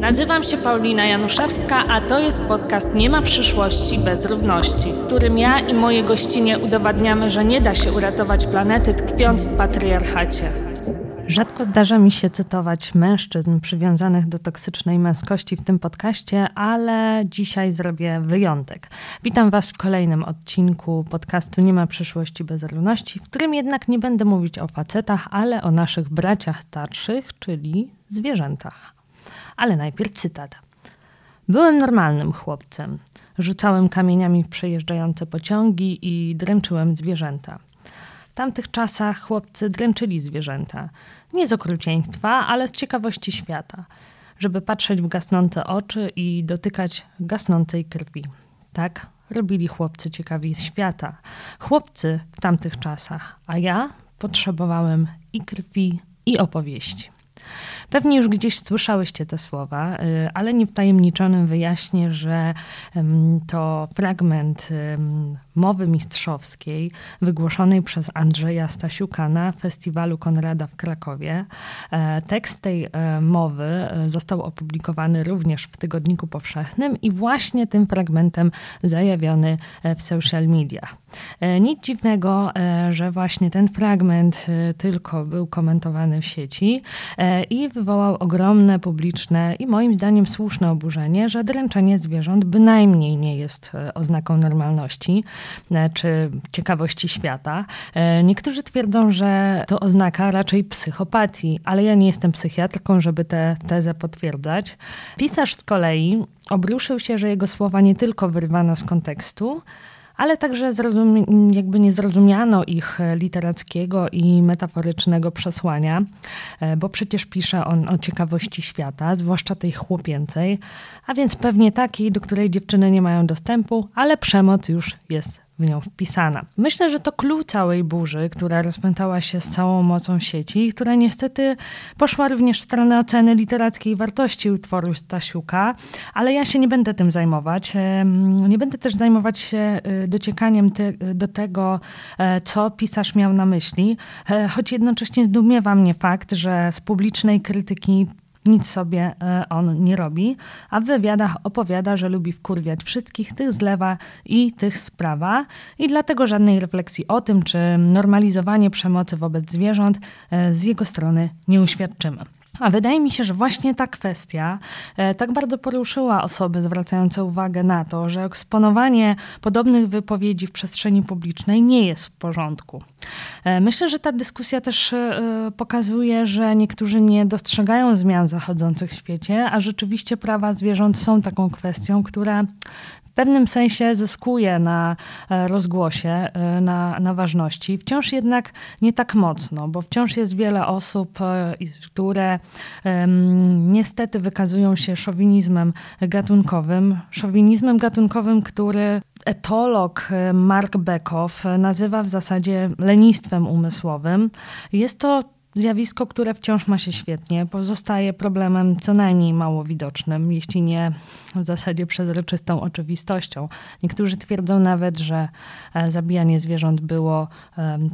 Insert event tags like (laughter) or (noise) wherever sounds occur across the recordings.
Nazywam się Paulina Januszewska, a to jest podcast Nie ma przyszłości bez równości, w którym ja i moje gościnie udowadniamy, że nie da się uratować planety tkwiąc w patriarchacie. Rzadko zdarza mi się cytować mężczyzn przywiązanych do toksycznej męskości w tym podcaście, ale dzisiaj zrobię wyjątek. Witam Was w kolejnym odcinku podcastu Nie ma przyszłości bez równości, w którym jednak nie będę mówić o facetach, ale o naszych braciach starszych, czyli zwierzętach. Ale najpierw cytat. Byłem normalnym chłopcem. Rzucałem kamieniami przejeżdżające pociągi i dręczyłem zwierzęta. Tamtych czasach chłopcy dręczyli zwierzęta. Nie z okrucieństwa, ale z ciekawości świata. Żeby patrzeć w gasnące oczy i dotykać gasnącej krwi. Tak robili chłopcy ciekawi świata. Chłopcy w tamtych czasach, a ja potrzebowałem i krwi, i opowieści. Pewnie już gdzieś słyszałyście te słowa, y, ale niewtajemniczonym wyjaśnię, że to fragment mowy mistrzowskiej wygłoszonej przez Andrzeja Stasiuka na festiwalu Konrada w Krakowie. E, tekst tej e, mowy e, został opublikowany również w Tygodniku Powszechnym i właśnie tym fragmentem zajawiony w social media. Nic dziwnego, że właśnie ten fragment tylko był komentowany w sieci i wywołał ogromne publiczne i moim zdaniem słuszne oburzenie, że dręczenie zwierząt bynajmniej nie jest oznaką normalności. E, czy ciekawości świata. E, niektórzy twierdzą, że to oznaka raczej psychopatii, ale ja nie jestem psychiatrką, żeby tę tezę potwierdzać. Pisarz z kolei obruszył się, że jego słowa nie tylko wyrwano z kontekstu, ale także jakby nie zrozumiano ich literackiego i metaforycznego przesłania, e, bo przecież pisze on o ciekawości świata, zwłaszcza tej chłopięcej, a więc pewnie takiej, do której dziewczyny nie mają dostępu, ale przemoc już jest w nią wpisana. Myślę, że to clue całej burzy, która rozpętała się z całą mocą sieci która niestety poszła również w stronę oceny literackiej wartości utworu Stasiuka, ale ja się nie będę tym zajmować. Nie będę też zajmować się y, dociekaniem te, do tego, e, co pisarz miał na myśli, e, choć jednocześnie zdumiewa mnie fakt, że z publicznej krytyki nic sobie e, on nie robi, a w wywiadach opowiada, że lubi wkurwiać wszystkich, tych zlewa i tych sprawa i dlatego żadnej refleksji o tym, czy normalizowanie przemocy wobec zwierząt e, z jego strony nie uświadczymy. A wydaje mi się, że właśnie ta kwestia e, tak bardzo poruszyła osoby zwracające uwagę na to, że eksponowanie podobnych wypowiedzi w przestrzeni publicznej nie jest w porządku. E, myślę, że ta dyskusja też e, pokazuje, że niektórzy nie dostrzegają zmian zachodzących w świecie, a rzeczywiście prawa zwierząt są taką kwestią, która pewnym sensie zyskuje na e, rozgłosie, e, na, na ważności. Wciąż jednak nie tak mocno, bo wciąż jest wiele osób, e, które niestety wykazują się szowinizmem gatunkowym. Szowinizmem gatunkowym, który etolog Mark Bekow nazywa w zasadzie lenistwem umysłowym. Jest to Zjawisko, które wciąż ma się świetnie, pozostaje problemem co najmniej mało widocznym, jeśli nie w zasadzie przezroczystą oczywistością. Niektórzy twierdzą nawet, że e, zabijanie zwierząt było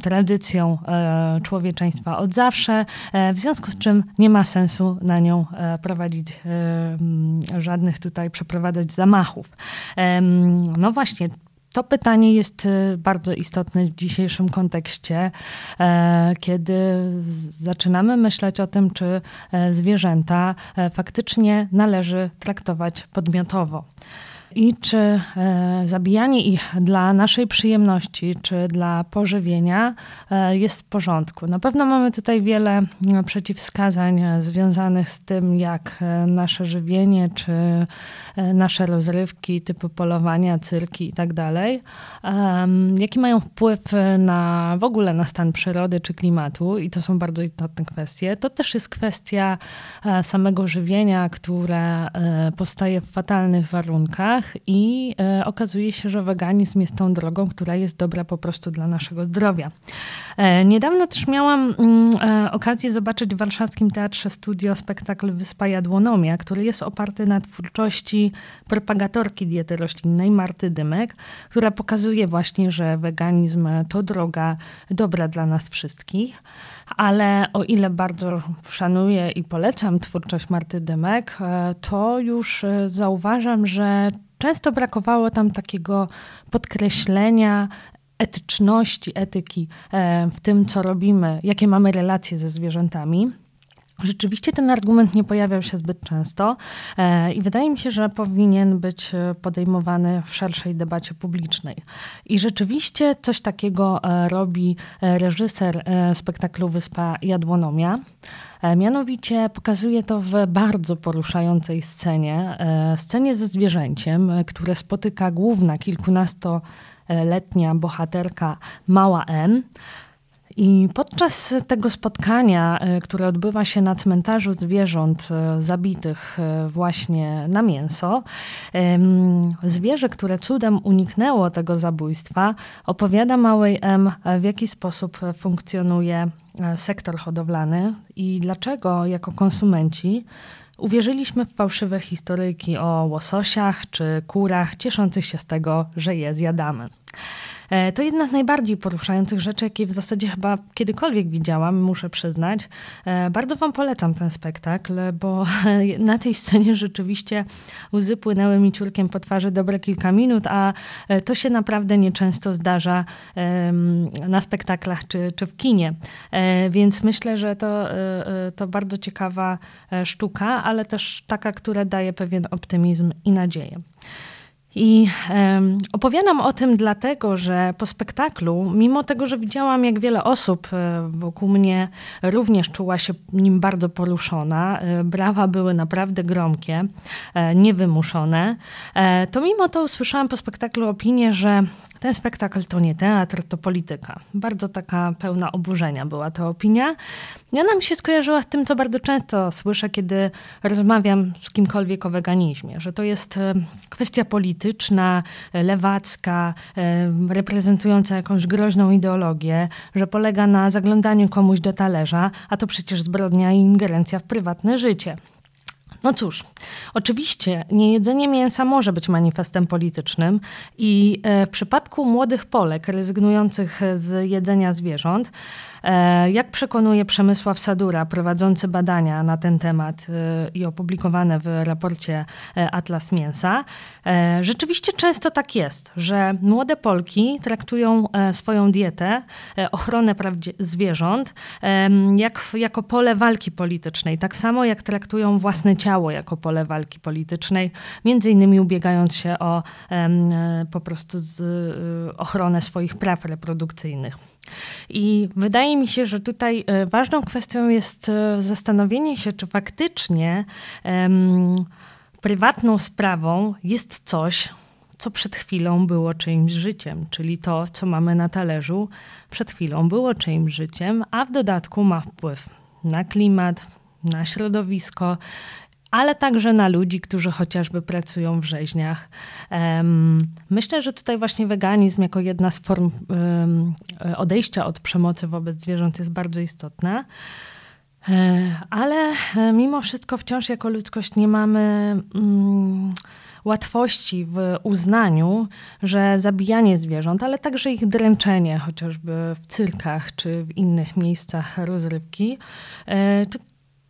tradycją e, człowieczeństwa od zawsze, e, w związku z czym nie ma sensu na nią prowadzić żadnych tutaj przeprowadzać zamachów. No właśnie, to pytanie jest y, bardzo istotne w dzisiejszym kontekście, e, kiedy zaczynamy myśleć o tym, czy e, zwierzęta e, faktycznie należy traktować podmiotowo i czy e, zabijanie ich dla naszej przyjemności, czy dla pożywienia e, jest w porządku. Na pewno mamy tutaj wiele e, przeciwwskazań związanych z tym, jak nasze żywienie, czy nasze rozrywki typu polowania, cyrki i tak jaki mają wpływ na w ogóle na stan przyrody czy klimatu i to są bardzo istotne kwestie. To też jest kwestia samego żywienia, które powstaje w fatalnych warunkach i e, okazuje się, że weganizm jest tą drogą, która jest dobra po prostu dla naszego zdrowia. E, niedawno też miałam mm, e, okazję zobaczyć w warszawskim Teatrze Studio spektakl Wyspa Jadłonomia, który jest oparty na twórczości propagatorki diety roślinnej Marty Dymek, która pokazuje właśnie, że weganizm to droga dobra dla nas wszystkich. Ale o ile bardzo szanuję i polecam twórczość Marty Dymek, e, to już e, zauważam, że często brakowało tam takiego podkreślenia etyczności, etyki e, w tym, co robimy, jakie mamy relacje ze zwierzętami. Rzeczywiście ten argument nie pojawiał się zbyt często e, i wydaje mi się, że powinien być e, podejmowany w szerszej debacie publicznej. I rzeczywiście coś takiego e, robi reżyser spektaklu Wyspa Jadłonomia. Mianowicie pokazuje to w bardzo poruszającej scenie, scenie ze zwierzęciem, które spotyka główna kilkunastoletnia bohaterka Mała M. I podczas tego spotkania, e, które odbywa się na cmentarzu zwierząt e, zabitych e, właśnie na mięso, zwierzę, które cudem uniknęło tego zabójstwa, opowiada małej M, w jaki sposób funkcjonuje sektor hodowlany i dlaczego jako konsumenci uwierzyliśmy w fałszywe historyjki o łososiach czy kurach, cieszących się z tego, że je zjadamy. E, to jedna z najbardziej poruszających rzeczy, jakie w zasadzie chyba kiedykolwiek widziałam, muszę przyznać. E, bardzo Wam polecam ten spektakl, bo (laughs) na tej scenie rzeczywiście łzy płynęły mi ciurkiem po twarzy dobre kilka minut, a e, to się naprawdę nieczęsto zdarza na spektaklach czy, czy w kinie. Więc myślę, że to, to bardzo ciekawa sztuka, ale też taka, która daje pewien optymizm i nadzieję. I um, opowiadam o tym dlatego, że po spektaklu, mimo tego, że widziałam, jak wiele osób e, wokół mnie również czuła się nim bardzo poruszona, e, brawa były naprawdę gromkie, e, niewymuszone, to mimo to usłyszałam po spektaklu opinię, że ten spektakl to nie teatr, to polityka. Bardzo taka pełna oburzenia była to opinia. I ona mi się skojarzyła z tym, co bardzo często słyszę, kiedy rozmawiam z kimkolwiek o weganizmie, że to jest e, kwestia polityczna, lewacka, e, reprezentująca jakąś groźną ideologię, że polega na zaglądaniu komuś do talerza, a to przecież zbrodnia i ingerencja w prywatne życie. No cóż, oczywiście niejedzenie mięsa może być manifestem politycznym i e, w przypadku młodych Polek rezygnujących z jedzenia zwierząt, jak przekonuje Przemysław Sadura, prowadzący badania na ten temat e, i opublikowane w raporcie e, Atlas Mięsa, rzeczywiście często tak jest, że młode Polki traktują swoją dietę, ochronę praw zwierząt jak, jako pole walki politycznej, tak samo jak traktują własne ciało jako pole walki politycznej, między innymi ubiegając się o po prostu z, ochronę swoich praw reprodukcyjnych. I wydaje mi się, że tutaj e, ważną kwestią jest e, zastanowienie się, czy faktycznie um, prywatną sprawą jest coś, co przed chwilą było czyimś życiem, czyli to, co mamy na talerzu, przed chwilą było czyimś życiem, a w dodatku ma wpływ na klimat, na środowisko ale także na ludzi, którzy chociażby pracują w rzeźniach. Myślę, że tutaj właśnie weganizm jako jedna z form odejścia od przemocy wobec zwierząt jest bardzo istotna. E, ale e, mimo wszystko wciąż jako ludzkość nie mamy mm, łatwości w uznaniu, że zabijanie zwierząt, ale także ich dręczenie, chociażby w cyrkach czy w innych miejscach rozrywki, e,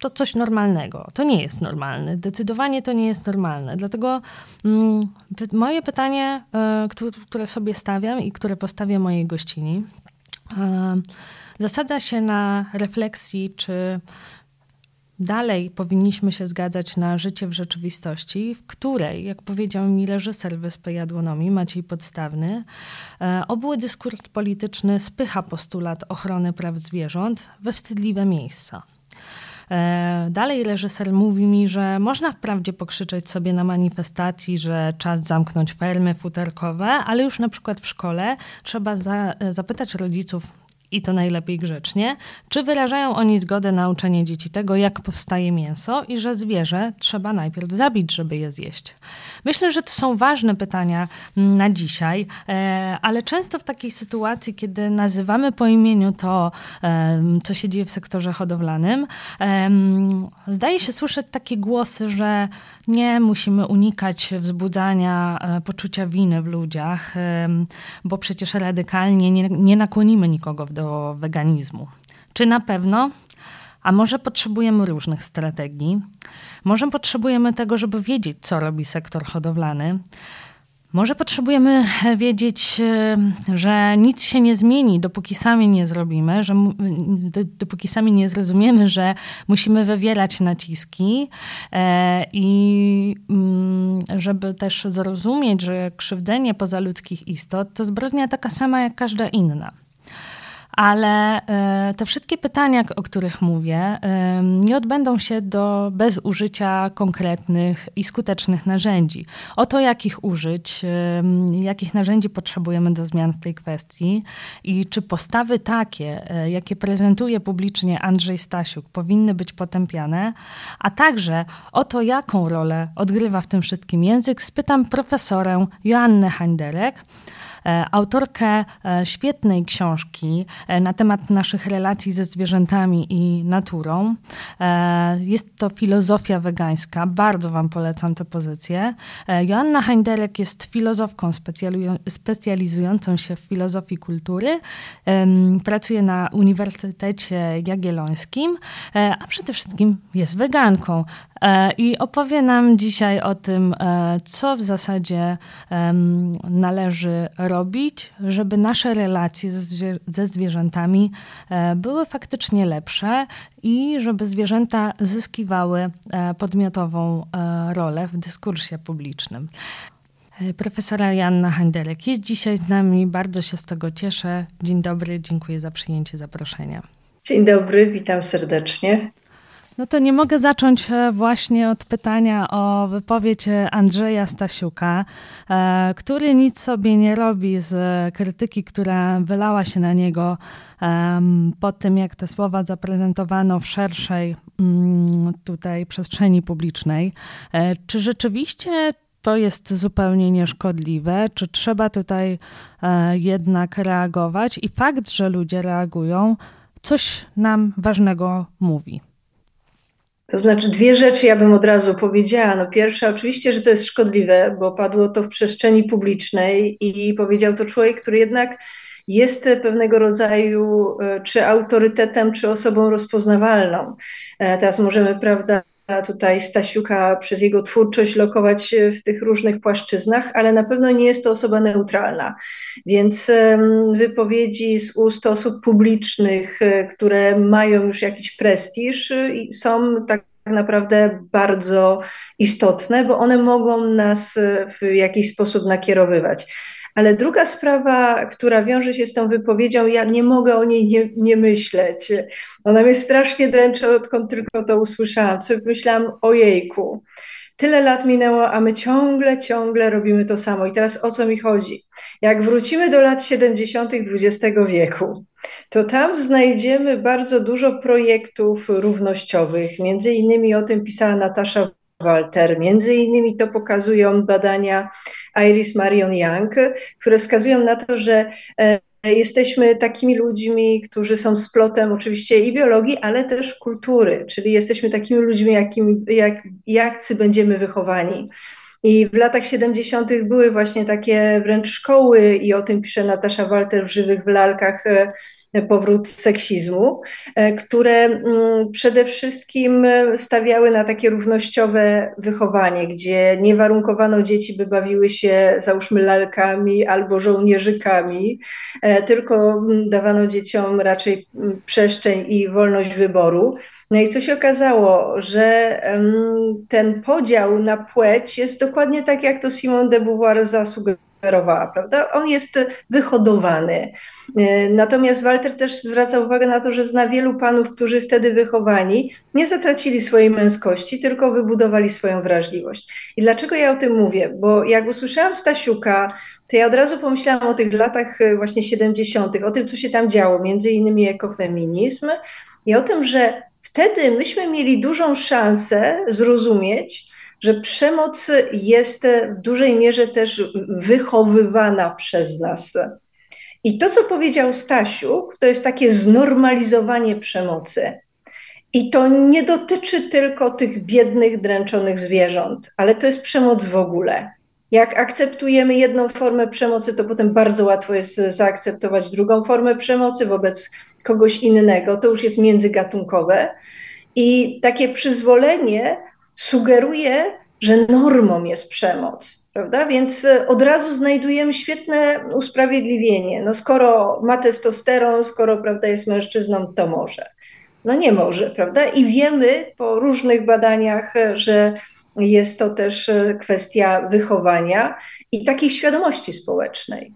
to coś normalnego. To nie jest normalne. Zdecydowanie to nie jest normalne. Dlatego mm, moje pytanie, y, które sobie stawiam i które postawię mojej gościni, y, zasada się na refleksji, czy dalej powinniśmy się zgadzać na życie w rzeczywistości, w której, jak powiedział mi reżyser Wyspy Jadłonomii, Maciej Podstawny, e, obły dyskurs polityczny spycha postulat ochrony praw zwierząt we wstydliwe miejsca. E, dalej reżyser mówi mi, że można wprawdzie pokrzyczeć sobie na manifestacji, że czas zamknąć fermy futerkowe, ale już na przykład w szkole trzeba za, zapytać rodziców, i to najlepiej grzecznie, czy wyrażają oni zgodę na uczenie dzieci tego, jak powstaje mięso i że zwierzę trzeba najpierw zabić, żeby je zjeść. Myślę, że to są ważne pytania mm, na dzisiaj, e, ale często w takiej sytuacji, kiedy nazywamy po imieniu to, co się dzieje w sektorze hodowlanym, zdaje się słyszeć takie głosy, że nie musimy unikać wzbudzania e, poczucia winy w ludziach, bo przecież radykalnie nie, nie nakłonimy nikogo do do weganizmu. Czy na pewno? A może potrzebujemy różnych strategii? Może potrzebujemy tego, żeby wiedzieć, co robi sektor hodowlany? Może potrzebujemy wiedzieć, e, że nic się nie zmieni, dopóki sami nie zrobimy, że dopóki sami nie zrozumiemy, że musimy wywierać naciski e, i mm, żeby też zrozumieć, że krzywdzenie pozaludzkich istot to zbrodnia taka sama jak każda inna ale e, te wszystkie pytania, o których mówię, nie odbędą się do, bez użycia konkretnych i skutecznych narzędzi. O to, jakich użyć, jakich narzędzi potrzebujemy do zmian w tej kwestii i czy postawy takie, e, jakie prezentuje publicznie Andrzej Stasiuk, powinny być potępiane, a także o to, jaką rolę odgrywa w tym wszystkim język, spytam profesorę Joannę Handerek, E, autorkę e, świetnej książki e, na temat naszych relacji ze zwierzętami i naturą. Jest to filozofia wegańska. Bardzo Wam polecam tę pozycję. Joanna Heinderek jest filozofką specjalizującą się w filozofii kultury. Pracuje na Uniwersytecie Jagiellońskim, a przede wszystkim jest weganką. I opowie nam dzisiaj o tym, co w zasadzie należy robić robić, żeby nasze relacje ze, ze zwierzętami e, były faktycznie lepsze i żeby zwierzęta zyskiwały e, podmiotową e, rolę w dyskursie publicznym. Profesora Janna Handelek jest dzisiaj z nami, bardzo się z tego cieszę. Dzień dobry, dziękuję za przyjęcie zaproszenia. Dzień dobry, witam serdecznie. No to nie mogę zacząć e, właśnie od pytania o wypowiedź Andrzeja Stasiuka, e, który nic sobie nie robi z krytyki, która wylała się na niego po tym, jak te słowa zaprezentowano w szerszej mm, tutaj przestrzeni publicznej. E, czy rzeczywiście to jest zupełnie nieszkodliwe? Czy trzeba tutaj jednak reagować? I fakt, że ludzie reagują, coś nam ważnego mówi. To znaczy dwie rzeczy ja bym od razu powiedziała. No pierwsza oczywiście, że to jest szkodliwe, bo padło to w przestrzeni publicznej i powiedział to człowiek, który jednak jest pewnego rodzaju e, czy autorytetem, czy osobą rozpoznawalną. E, teraz możemy, prawda, tutaj Stasiuka przez jego twórczość lokować w tych różnych płaszczyznach, ale na pewno nie jest to osoba neutralna. Więc wypowiedzi z ust osób publicznych, e, które mają już jakiś prestiż, e, są tak naprawdę bardzo istotne, bo one mogą nas e, w jakiś sposób nakierowywać. Ale druga sprawa, która wiąże się z tą wypowiedzią, ja nie mogę o niej nie, nie myśleć. Ona mnie strasznie dręczy, odkąd tylko to usłyszałam. Co myślałam, ojejku, tyle lat minęło, a my ciągle, ciągle robimy to samo. I teraz o co mi chodzi? Jak wrócimy do lat 70. XX wieku, to tam znajdziemy bardzo dużo projektów równościowych. Między innymi o tym pisała Natasza Walter. Między innymi to pokazują badania Iris Marion Young, które wskazują na to, że e, jesteśmy takimi ludźmi, którzy są splotem oczywiście i biologii, ale też kultury, czyli jesteśmy takimi ludźmi, jakim, jak, jacy będziemy wychowani. I w latach 70. były właśnie takie wręcz szkoły, i o tym pisze Natasza Walter w Żywych w lalkach, e, powrót seksizmu, e, które mm, przede wszystkim e, stawiały na takie równościowe wychowanie, gdzie nie warunkowano dzieci, by bawiły się załóżmy lalkami albo żołnierzykami, e, tylko mm, dawano dzieciom raczej mm, przestrzeń i wolność wyboru. No i co się okazało, że ten podział na płeć jest dokładnie tak, jak to Simone de Beauvoir zasugerowała prawda? On jest wyhodowany. E, natomiast Walter też zwraca uwagę na to, że zna wielu panów, którzy wtedy wychowani nie zatracili swojej męskości, tylko wybudowali swoją wrażliwość. I dlaczego ja o tym mówię? Bo jak usłyszałam Stasiuka, to ja od razu pomyślałam o tych latach e, właśnie 70., o tym, co się tam działo, między innymi ekofeminizm i o tym, że wtedy myśmy mieli dużą szansę zrozumieć, że przemoc jest w dużej mierze też wychowywana przez nas. I to, co powiedział Stasiu, to jest takie znormalizowanie przemocy. I to nie dotyczy tylko tych biednych, dręczonych zwierząt, ale to jest przemoc w ogóle. Jak akceptujemy jedną formę przemocy, to potem bardzo łatwo jest zaakceptować drugą formę przemocy wobec kogoś innego, to już jest międzygatunkowe. I takie przyzwolenie sugeruje, że normą jest przemoc, prawda? Więc e, od razu znajdujemy świetne usprawiedliwienie. No skoro ma testosteron, skoro prawda, jest mężczyzną, to może. No nie może, prawda? I wiemy po różnych badaniach, że jest to też e, kwestia wychowania i takiej świadomości społecznej.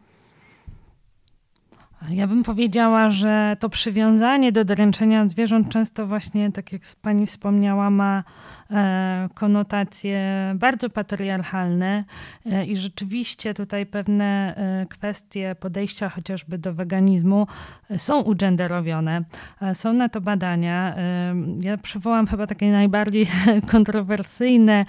Ja bym powiedziała, że to przywiązanie do dręczenia zwierząt często właśnie, tak jak pani wspomniała, ma e, konotacje bardzo patriarchalne e, i rzeczywiście tutaj pewne e, kwestie podejścia chociażby do weganizmu są ugenderowione. Są na to badania. Ja przywołam chyba takie najbardziej (laughs) kontrowersyjne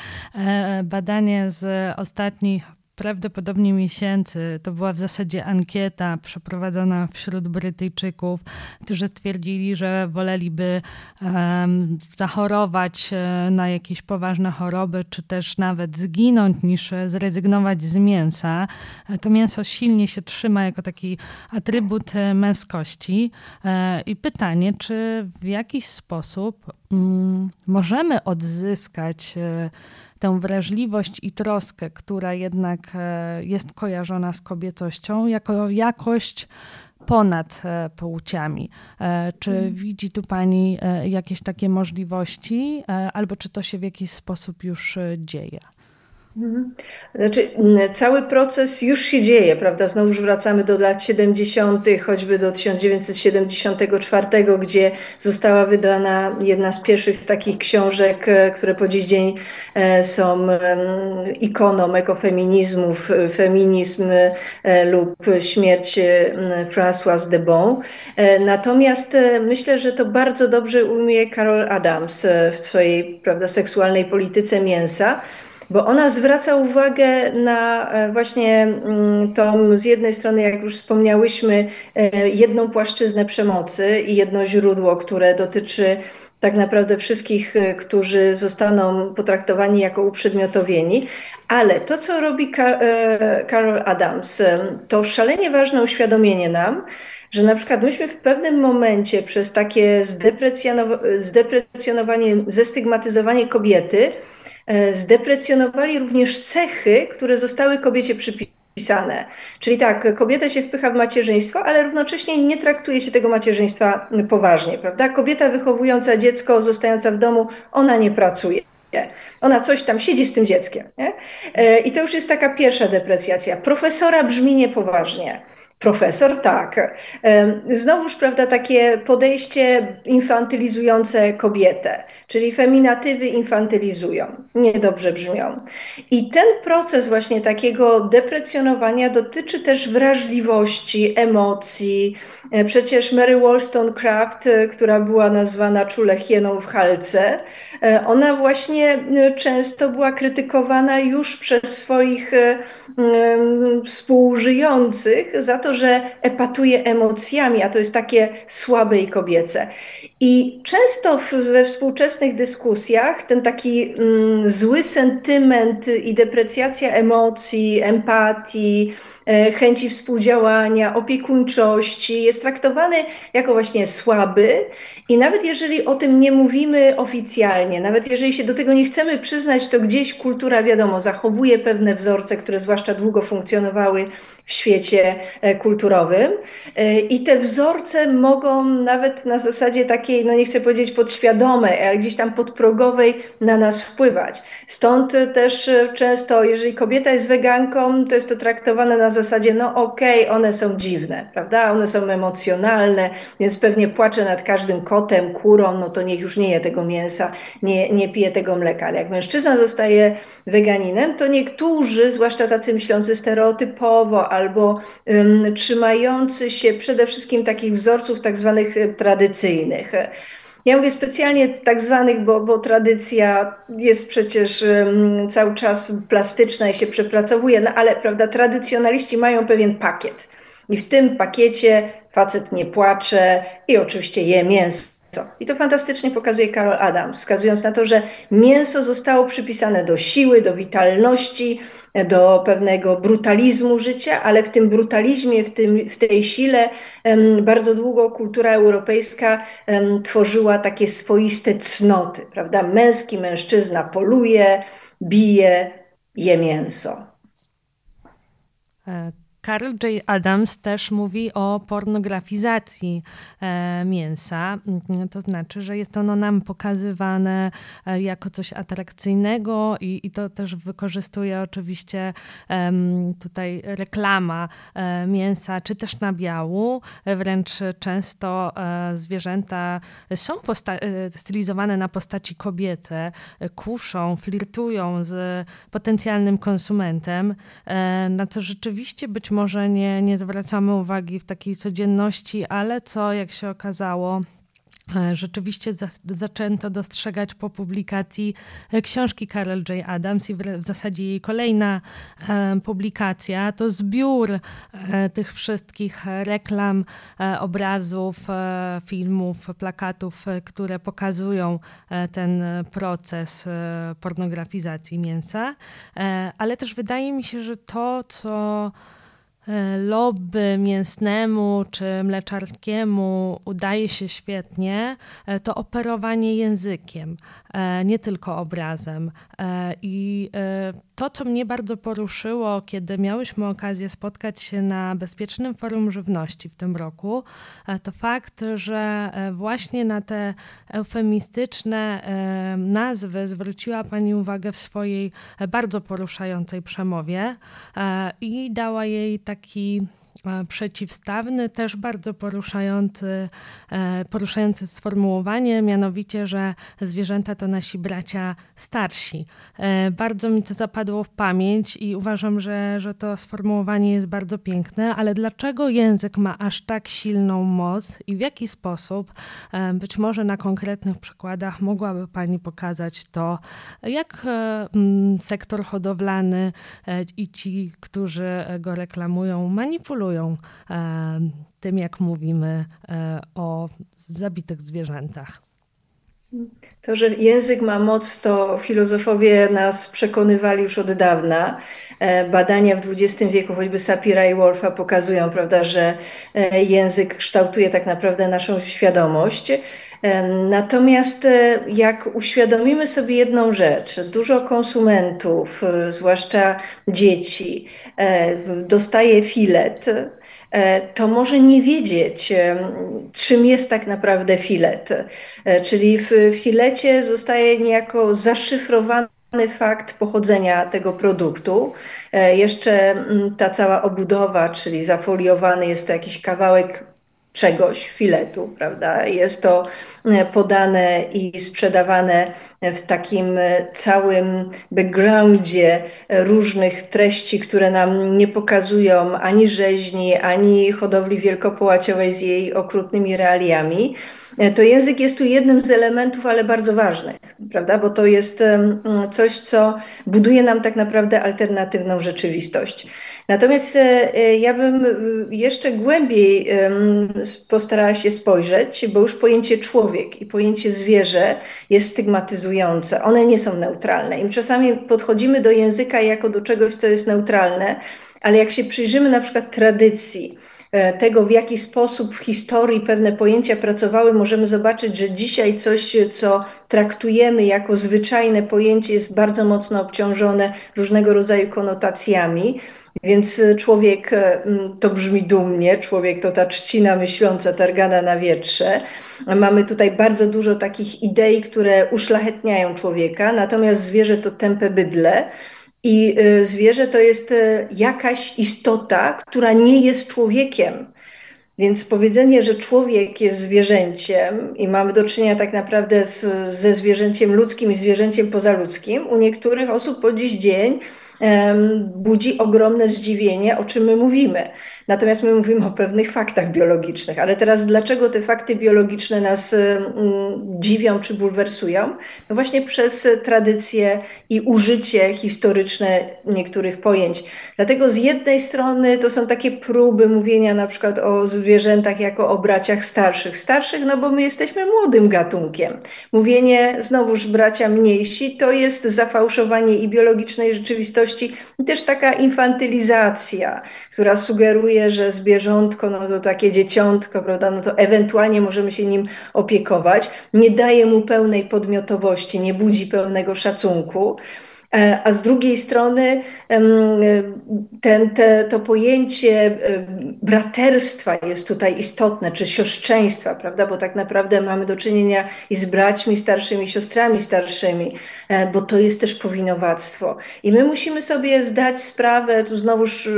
badanie z ostatnich prawdopodobnie miesięcy. To była w zasadzie ankieta przeprowadzona wśród Brytyjczyków, którzy stwierdzili, że woleliby um, zachorować e, na jakieś poważne choroby, czy też nawet zginąć, niż zrezygnować z mięsa. E, to mięso silnie się trzyma jako taki atrybut e, męskości. I pytanie, czy w jakiś sposób um, możemy odzyskać tę wrażliwość i troskę, która jednak e, jest kojarzona z kobiecością, jako jakość ponad e, płciami. E, czy mhm. widzi tu Pani jakieś takie możliwości, albo czy to się w jakiś sposób już dzieje? Znaczy, cały proces już się dzieje, prawda? Znowu wracamy do lat 70., choćby do 1974, gdzie została wydana jedna z pierwszych takich książek, e, które po dziś dzień e, są ikoną ekofeminizmów, feminizm e, lub śmierć Françoise de Bon. Natomiast myślę, że to bardzo dobrze umie Carol Adams w swojej prawda, seksualnej polityce mięsa bo ona zwraca uwagę na e, właśnie mm, tą z jednej strony, jak już wspomniałyśmy, e, jedną płaszczyznę przemocy i jedno źródło, które dotyczy tak naprawdę wszystkich, e, którzy zostaną potraktowani jako uprzedmiotowieni. Ale to, co robi Carol Adams, to szalenie ważne uświadomienie nam, że na przykład myśmy w pewnym momencie przez takie zdeprecjonowanie, zestygmatyzowanie kobiety, zdeprecjonowali również cechy, które zostały kobiecie przypisane. Czyli tak, kobieta się wpycha w macierzyństwo, ale równocześnie nie traktuje się tego macierzyństwa poważnie, prawda? Kobieta wychowująca dziecko, zostająca w domu, ona nie pracuje. Ona coś tam siedzi z tym dzieckiem. Nie? E, I to już jest taka pierwsza deprecjacja. Profesora brzmi niepoważnie. Profesor, tak. Znowuż, prawda, takie podejście infantylizujące kobietę, czyli feminatywy infantylizują, niedobrze brzmią. I ten proces właśnie takiego deprecjonowania dotyczy też wrażliwości, emocji. E, przecież Mary Wollstonecraft, e, która była nazwana czule hieną w halce, e, ona właśnie często była krytykowana już przez swoich współżyjących za to, to, że epatuje emocjami, a to jest takie słabe i kobiece. I często w, we współczesnych dyskusjach ten taki mm, zły sentyment i deprecjacja emocji, empatii, chęci współdziałania, opiekuńczości jest traktowany jako właśnie słaby. I nawet jeżeli o tym nie mówimy oficjalnie, nawet jeżeli się do tego nie chcemy przyznać, to gdzieś kultura, wiadomo, zachowuje pewne wzorce, które zwłaszcza długo funkcjonowały w świecie e, kulturowym. E, I te wzorce mogą nawet na zasadzie takiej, no nie chcę powiedzieć podświadomej, ale gdzieś tam podprogowej na nas wpływać. Stąd też e, często, jeżeli kobieta jest weganką, to jest to traktowane na zasadzie, no okej, okay, one są dziwne, prawda? One są emocjonalne, więc pewnie płacze nad każdym kotem, kurą, no to niech już nie je tego mięsa, nie, nie pije tego mleka. Ale jak mężczyzna zostaje weganinem, to niektórzy, zwłaszcza tacy myślący stereotypowo, albo um, trzymający się przede wszystkim takich wzorców tak zwanych e, tradycyjnych. Ja mówię specjalnie tak zwanych, bo, bo tradycja jest przecież um, cały czas plastyczna i się przepracowuje, no ale prawda, tradycjonaliści mają pewien pakiet. I w tym pakiecie facet nie płacze i oczywiście je mięso I to fantastycznie pokazuje Carol Adams, wskazując na to, że mięso zostało przypisane do siły, do witalności, do pewnego brutalizmu życia, ale w tym brutalizmie, w, tym, w tej sile bardzo długo kultura europejska tworzyła takie swoiste cnoty, prawda? Męski mężczyzna poluje, bije, je mięso. Carl J. Adams też mówi o pornografizacji e, mięsa. Mm, to znaczy, że jest ono nam pokazywane e, jako coś atrakcyjnego i, i to też wykorzystuje oczywiście tutaj reklama e, mięsa, czy też nabiału. Wręcz często zwierzęta są stylizowane na postaci kobiety, kuszą, flirtują z potencjalnym konsumentem, na co rzeczywiście być może nie, nie zwracamy uwagi w takiej codzienności, ale co, jak się okazało, e, rzeczywiście za, zaczęto dostrzegać po publikacji e, książki Carol J. Adams i w, w zasadzie jej kolejna e, publikacja to zbiór e, tych wszystkich reklam, e, obrazów, e, filmów, plakatów, które pokazują ten proces pornografizacji mięsa. ale też wydaje mi się, że to, co lobby mięsnemu czy mleczarskiemu udaje się świetnie, e, to operowanie językiem, e, nie tylko obrazem. I to, co mnie bardzo poruszyło, kiedy miałyśmy okazję spotkać się na Bezpiecznym Forum Żywności w tym roku, to fakt, że właśnie na te eufemistyczne nazwy zwróciła Pani uwagę w swojej bardzo poruszającej przemowie i dała jej tak taki E, przeciwstawny, też bardzo poruszający, e, poruszający sformułowanie, mianowicie, że zwierzęta to nasi bracia starsi. E, bardzo mi to zapadło w pamięć i uważam, że, że to sformułowanie jest bardzo piękne, ale dlaczego język ma aż tak silną moc i w jaki sposób, być może na konkretnych przykładach, mogłaby Pani pokazać to, jak sektor hodowlany i ci, którzy go reklamują, manipulują tym, jak mówimy e, o zabitych zwierzętach. To, że język ma moc, to filozofowie nas przekonywali już od dawna. E, badania w XX wieku, choćby Sapira i Wolfa, pokazują, prawda, że e, język kształtuje tak naprawdę naszą świadomość. Natomiast jak uświadomimy sobie jedną rzecz, dużo konsumentów, zwłaszcza dzieci, dostaje filet, E, to może nie wiedzieć, czym jest tak naprawdę filet. E, czyli w filecie zostaje niejako zaszyfrowany fakt pochodzenia tego produktu. E, jeszcze mm, ta cała obudowa, czyli zafoliowany jest to jakiś kawałek czegoś, filetu, prawda? Jest to e, podane i sprzedawane w takim e, całym backgroundzie różnych treści, które nam nie pokazują ani rzeźni, ani hodowli wielkopołaciowej z jej okrutnymi realiami. E, to język jest tu jednym z elementów, ale bardzo ważnych, prawda? Bo to jest coś, co buduje nam tak naprawdę alternatywną rzeczywistość. Natomiast e, e, ja bym e, jeszcze głębiej postarała się spojrzeć, bo już pojęcie człowiek i pojęcie zwierzę jest stygmatyzujące. One nie są neutralne. I czasami podchodzimy do języka jako do czegoś, co jest neutralne, ale jak się przyjrzymy na przykład tradycji, tego, w jaki sposób w historii pewne pojęcia pracowały, możemy zobaczyć, że dzisiaj coś, co traktujemy jako zwyczajne pojęcie, jest bardzo mocno obciążone różnego rodzaju konotacjami. Więc y, człowiek y, to brzmi dumnie, człowiek to ta trzcina myśląca targana na wietrze. Mamy tutaj bardzo dużo takich idei, które uszlachetniają człowieka, natomiast zwierzę to tępe bydle. I y, zwierzę to jest jakaś istota, która nie jest człowiekiem. Więc powiedzenie, że człowiek jest zwierzęciem i mamy do czynienia tak naprawdę z, ze zwierzęciem ludzkim i zwierzęciem pozaludzkim, u niektórych osób po dziś dzień budzi ogromne zdziwienie, o czym my mówimy. Natomiast my mówimy o pewnych faktach biologicznych. Ale teraz dlaczego te fakty biologiczne nas dziwią czy bulwersują? No właśnie przez tradycje i użycie historyczne niektórych pojęć. Dlatego z jednej strony to są takie próby mówienia na przykład o zwierzętach jako o braciach starszych. Starszych, no bo my jesteśmy młodym gatunkiem. Mówienie znowuż bracia mniejsi to jest zafałszowanie i biologicznej rzeczywistości i też taka infantylizacja, która sugeruje, że zwierzątko, no to takie dzieciątko, prawda, no to ewentualnie możemy się nim opiekować. Nie daje mu pełnej podmiotowości, nie budzi pełnego szacunku. E, a z drugiej strony ten, te, to pojęcie braterstwa jest tutaj istotne, czy siostrzeństwa, prawda? Bo tak naprawdę mamy do czynienia i z braćmi starszymi, siostrami starszymi, e, bo to jest też powinowactwo. I my musimy sobie zdać sprawę, tu znowuż e,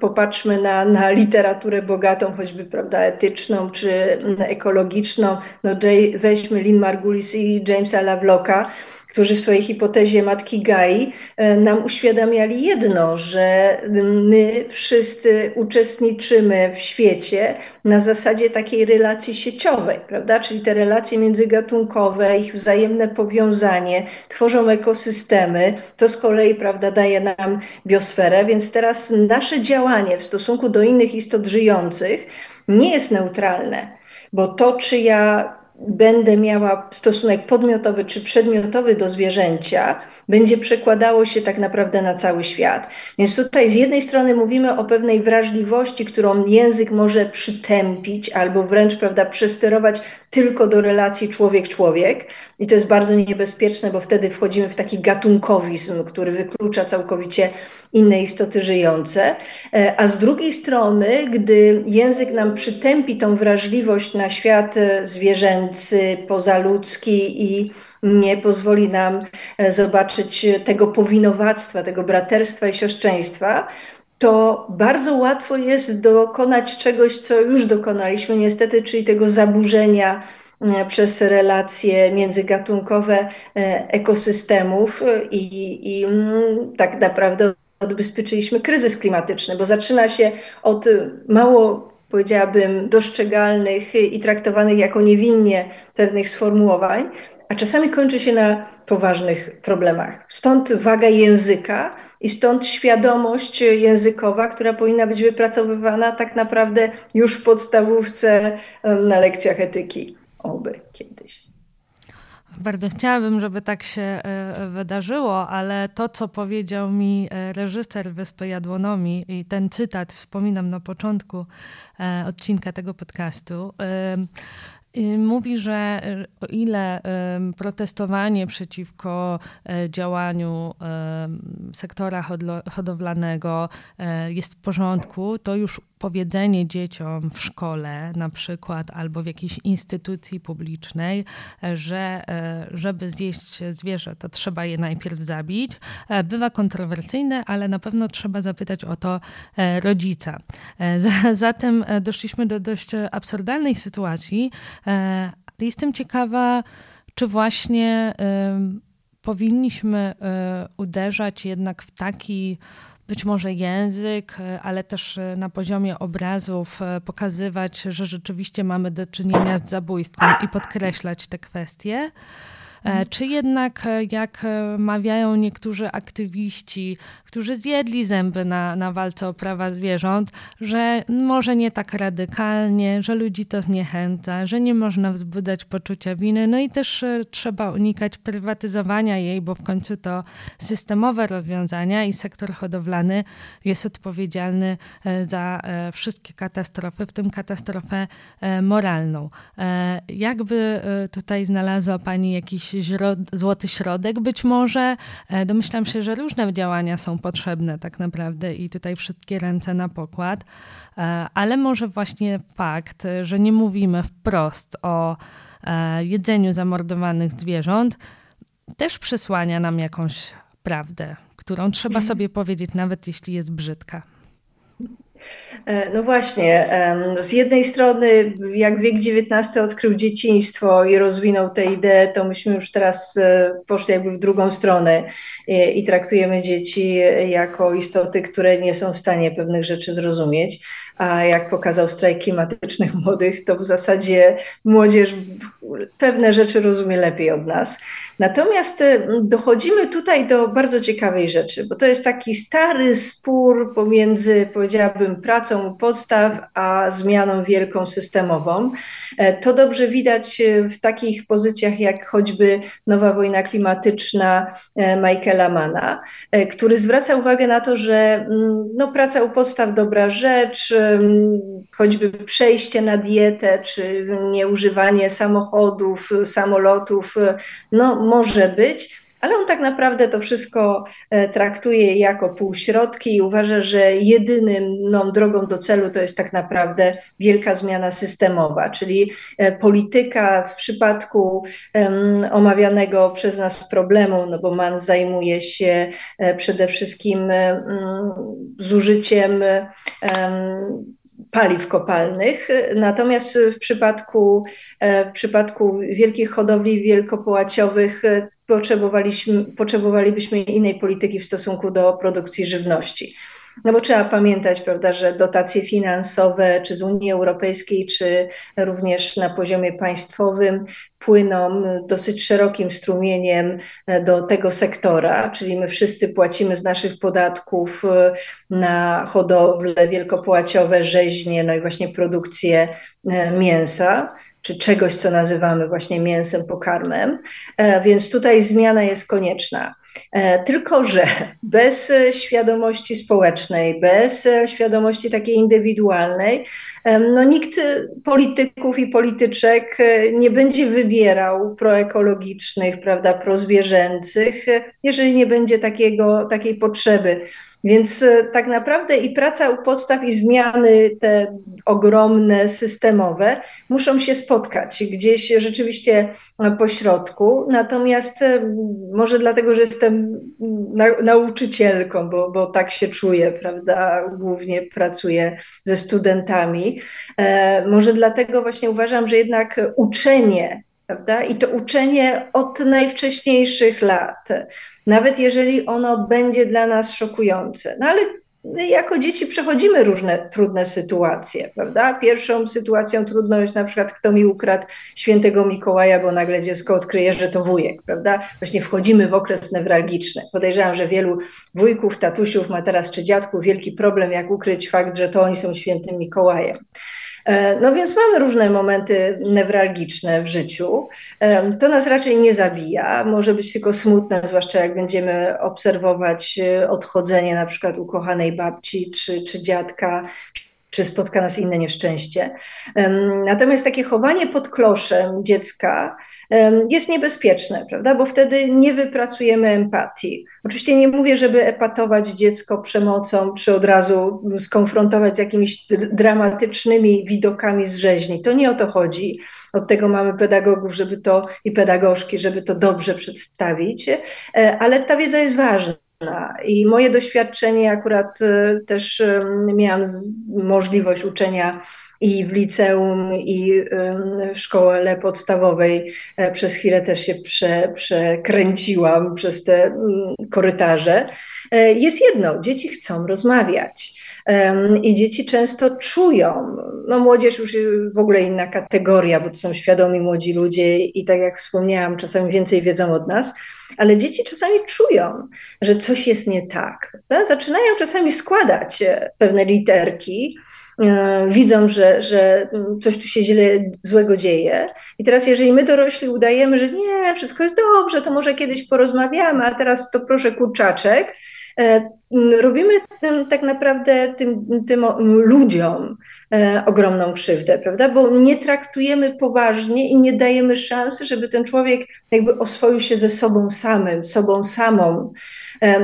popatrzmy na, na literaturę bogatą, choćby prawda, etyczną czy ekologiczną. No, weźmy Lynn Margulis i Jamesa Lovelocka, którzy w swojej hipotezie matki Gai e, nam uświadamiali jedno, że my wszyscy uczestniczymy w świecie na zasadzie takiej relacji sieciowej, prawda? Czyli te relacje międzygatunkowe, ich wzajemne powiązanie tworzą ekosystemy. To z kolei, prawda, daje nam biosferę, więc teraz nasze działanie w stosunku do innych istot żyjących nie jest neutralne, bo to, czy ja będę miała stosunek podmiotowy czy przedmiotowy do zwierzęcia, będzie przekładało się tak naprawdę na cały świat. Więc tutaj z jednej strony mówimy o pewnej wrażliwości, którą język może przytępić albo wręcz prawda, przesterować tylko do relacji człowiek-człowiek. I to jest bardzo niebezpieczne, bo wtedy wchodzimy w taki gatunkowizm, który wyklucza całkowicie inne istoty żyjące. E, a z drugiej strony, gdy język nam przytępi tą wrażliwość na świat e, zwierzęcy, pozaludzki i nie pozwoli nam e, zobaczyć tego powinowactwa, tego braterstwa i siostrzeństwa, to bardzo łatwo jest dokonać czegoś, co już dokonaliśmy niestety, czyli tego zaburzenia e, przez relacje międzygatunkowe e, ekosystemów i, i mm, tak naprawdę odbezpieczyliśmy kryzys klimatyczny, bo zaczyna się od mało, powiedziałabym, dostrzegalnych i traktowanych jako niewinnie pewnych sformułowań, a czasami kończy się na poważnych problemach. Stąd waga języka i stąd świadomość językowa, która powinna być wypracowywana tak naprawdę już w podstawówce na lekcjach etyki. Oby kiedyś. Bardzo chciałabym, żeby tak się e, wydarzyło, ale to, co powiedział mi e, reżyser Wyspy Jadłonomii i ten cytat wspominam na początku e, odcinka tego podcastu, Y, mówi, że y, o ile protestowanie przeciwko działaniu sektora hodowlanego jest w porządku, to już powiedzenie dzieciom w szkole na przykład albo w jakiejś instytucji publicznej, e, że żeby zjeść zwierzę, to trzeba je najpierw zabić, bywa kontrowersyjne, ale na pewno trzeba zapytać o to rodzica. Zatem doszliśmy do dość absurdalnej sytuacji, E, jestem ciekawa, czy właśnie powinniśmy e, uderzać jednak w taki być może język, e, ale też na poziomie obrazów pokazywać, że rzeczywiście mamy do czynienia z zabójstwem i podkreślać te kwestie. E, czy jednak, e, jak e, mawiają niektórzy aktywiści, którzy zjedli zęby na, na walce o prawa zwierząt, że może nie tak radykalnie, że ludzi to zniechęca, że nie można wzbudzać poczucia winy, no i też trzeba unikać prywatyzowania jej, bo w końcu to systemowe rozwiązania i sektor hodowlany jest odpowiedzialny za wszystkie katastrofy, w tym katastrofę moralną. Jakby tutaj znalazła Pani jakiś złoty środek być może. E, domyślam się, że różne działania są potrzebne tak naprawdę i tutaj wszystkie ręce na pokład, e, ale może właśnie fakt, że nie mówimy wprost o e, jedzeniu zamordowanych zwierząt, też przesłania nam jakąś prawdę, którą trzeba mhm. sobie powiedzieć, nawet jeśli jest brzydka. E, no właśnie, z jednej strony, jak wiek XIX odkrył dzieciństwo i rozwinął tę ideę, to myśmy już teraz e, poszli jakby w drugą stronę i, i traktujemy dzieci jako istoty, które nie są w stanie pewnych rzeczy zrozumieć. A jak pokazał strajk klimatycznych (laughs) młodych, to w zasadzie młodzież pewne rzeczy rozumie lepiej od nas. Natomiast e, dochodzimy tutaj do bardzo ciekawej rzeczy, bo to jest taki stary spór pomiędzy, powiedziałabym, pracą podstaw a zmianą wielką systemową. E, to dobrze widać e, w takich pozycjach jak choćby Nowa Wojna Klimatyczna Michaela Mana, który zwraca uwagę na to, że mm, no, praca u podstaw dobra rzecz, choćby przejście na dietę, czy nieużywanie samochodów, samolotów, no może być, ale on tak naprawdę to wszystko e, traktuje jako półśrodki i uważa, że jedynym no, drogą do celu to jest tak naprawdę wielka zmiana systemowa, czyli e, polityka w przypadku omawianego przez nas problemu, no bo MAN zajmuje się e, przede wszystkim zużyciem paliw kopalnych. Natomiast w przypadku, w przypadku wielkich hodowli wielkopołaciowych potrzebowaliśmy, potrzebowalibyśmy innej polityki w stosunku do produkcji żywności. No bo trzeba pamiętać, prawda, że dotacje finansowe, czy z Unii Europejskiej, czy również na poziomie państwowym, płyną dosyć szerokim strumieniem do tego sektora, czyli my wszyscy płacimy z naszych podatków na hodowle wielkopłaciowe, rzeźnie, no i właśnie produkcję e, mięsa czy czegoś, co nazywamy właśnie mięsem, pokarmem, e, więc tutaj zmiana jest konieczna. E, tylko, że (laughs) bez świadomości społecznej, bez świadomości takiej indywidualnej, e, no nikt polityków i polityczek nie będzie wybierał proekologicznych, prawda, prozwierzęcych, jeżeli nie będzie takiego, takiej potrzeby. Więc e, tak naprawdę i praca u podstaw, i zmiany te ogromne, systemowe muszą się spotkać gdzieś rzeczywiście po środku. Natomiast e, może dlatego, że jestem nauczycielką, bo, bo tak się czuję, prawda? Głównie pracuję ze studentami. E, może dlatego właśnie uważam, że jednak uczenie prawda? I to uczenie od najwcześniejszych lat, nawet jeżeli ono będzie dla nas szokujące. No ale jako dzieci przechodzimy różne trudne sytuacje, prawda? Pierwszą sytuacją trudną jest na przykład, kto mi ukradł świętego Mikołaja, bo nagle dziecko odkryje, że to wujek, prawda? Właśnie wchodzimy w okres newralgiczny. Podejrzewam, że wielu wujków, tatusiów ma teraz, czy dziadków, wielki problem, jak ukryć fakt, że to oni są świętym Mikołajem. E, no więc mamy różne momenty newralgiczne w życiu. E, to nas raczej nie zabija, może być tylko smutne, zwłaszcza jak będziemy obserwować e, odchodzenie na przykład ukochanej babci czy, czy dziadka, czy spotka nas inne nieszczęście. Natomiast takie chowanie pod kloszem dziecka jest niebezpieczne, prawda? Bo wtedy nie wypracujemy empatii. Oczywiście nie mówię, żeby epatować dziecko przemocą, czy od razu skonfrontować z jakimiś dramatycznymi widokami z rzeźni. To nie o to chodzi. Od tego mamy pedagogów, żeby to i pedagogzki, żeby to dobrze przedstawić, e, ale ta wiedza jest ważna. I moje doświadczenie, akurat e, też miałam możliwość uczenia i w liceum, i w szkole podstawowej e, przez chwilę też się prze, przekręciłam przez te mm, korytarze. E, jest jedno, dzieci chcą rozmawiać. I dzieci często czują, no młodzież już w ogóle inna kategoria, bo to są świadomi młodzi ludzie i tak jak wspomniałam, czasami więcej wiedzą od nas, ale dzieci czasami czują, że coś jest nie tak. Zaczynają czasami składać e, pewne literki, widzą, że, że coś tu się źle, złego dzieje. I teraz, jeżeli my dorośli udajemy, że nie, wszystko jest dobrze, to może kiedyś porozmawiamy, a teraz to proszę kurczaczek, e, robimy tym, tak naprawdę tym, tym ludziom e, ogromną krzywdę, prawda? Bo nie traktujemy poważnie i nie dajemy szansy, żeby ten człowiek jakby oswoił się ze sobą samym, sobą samą.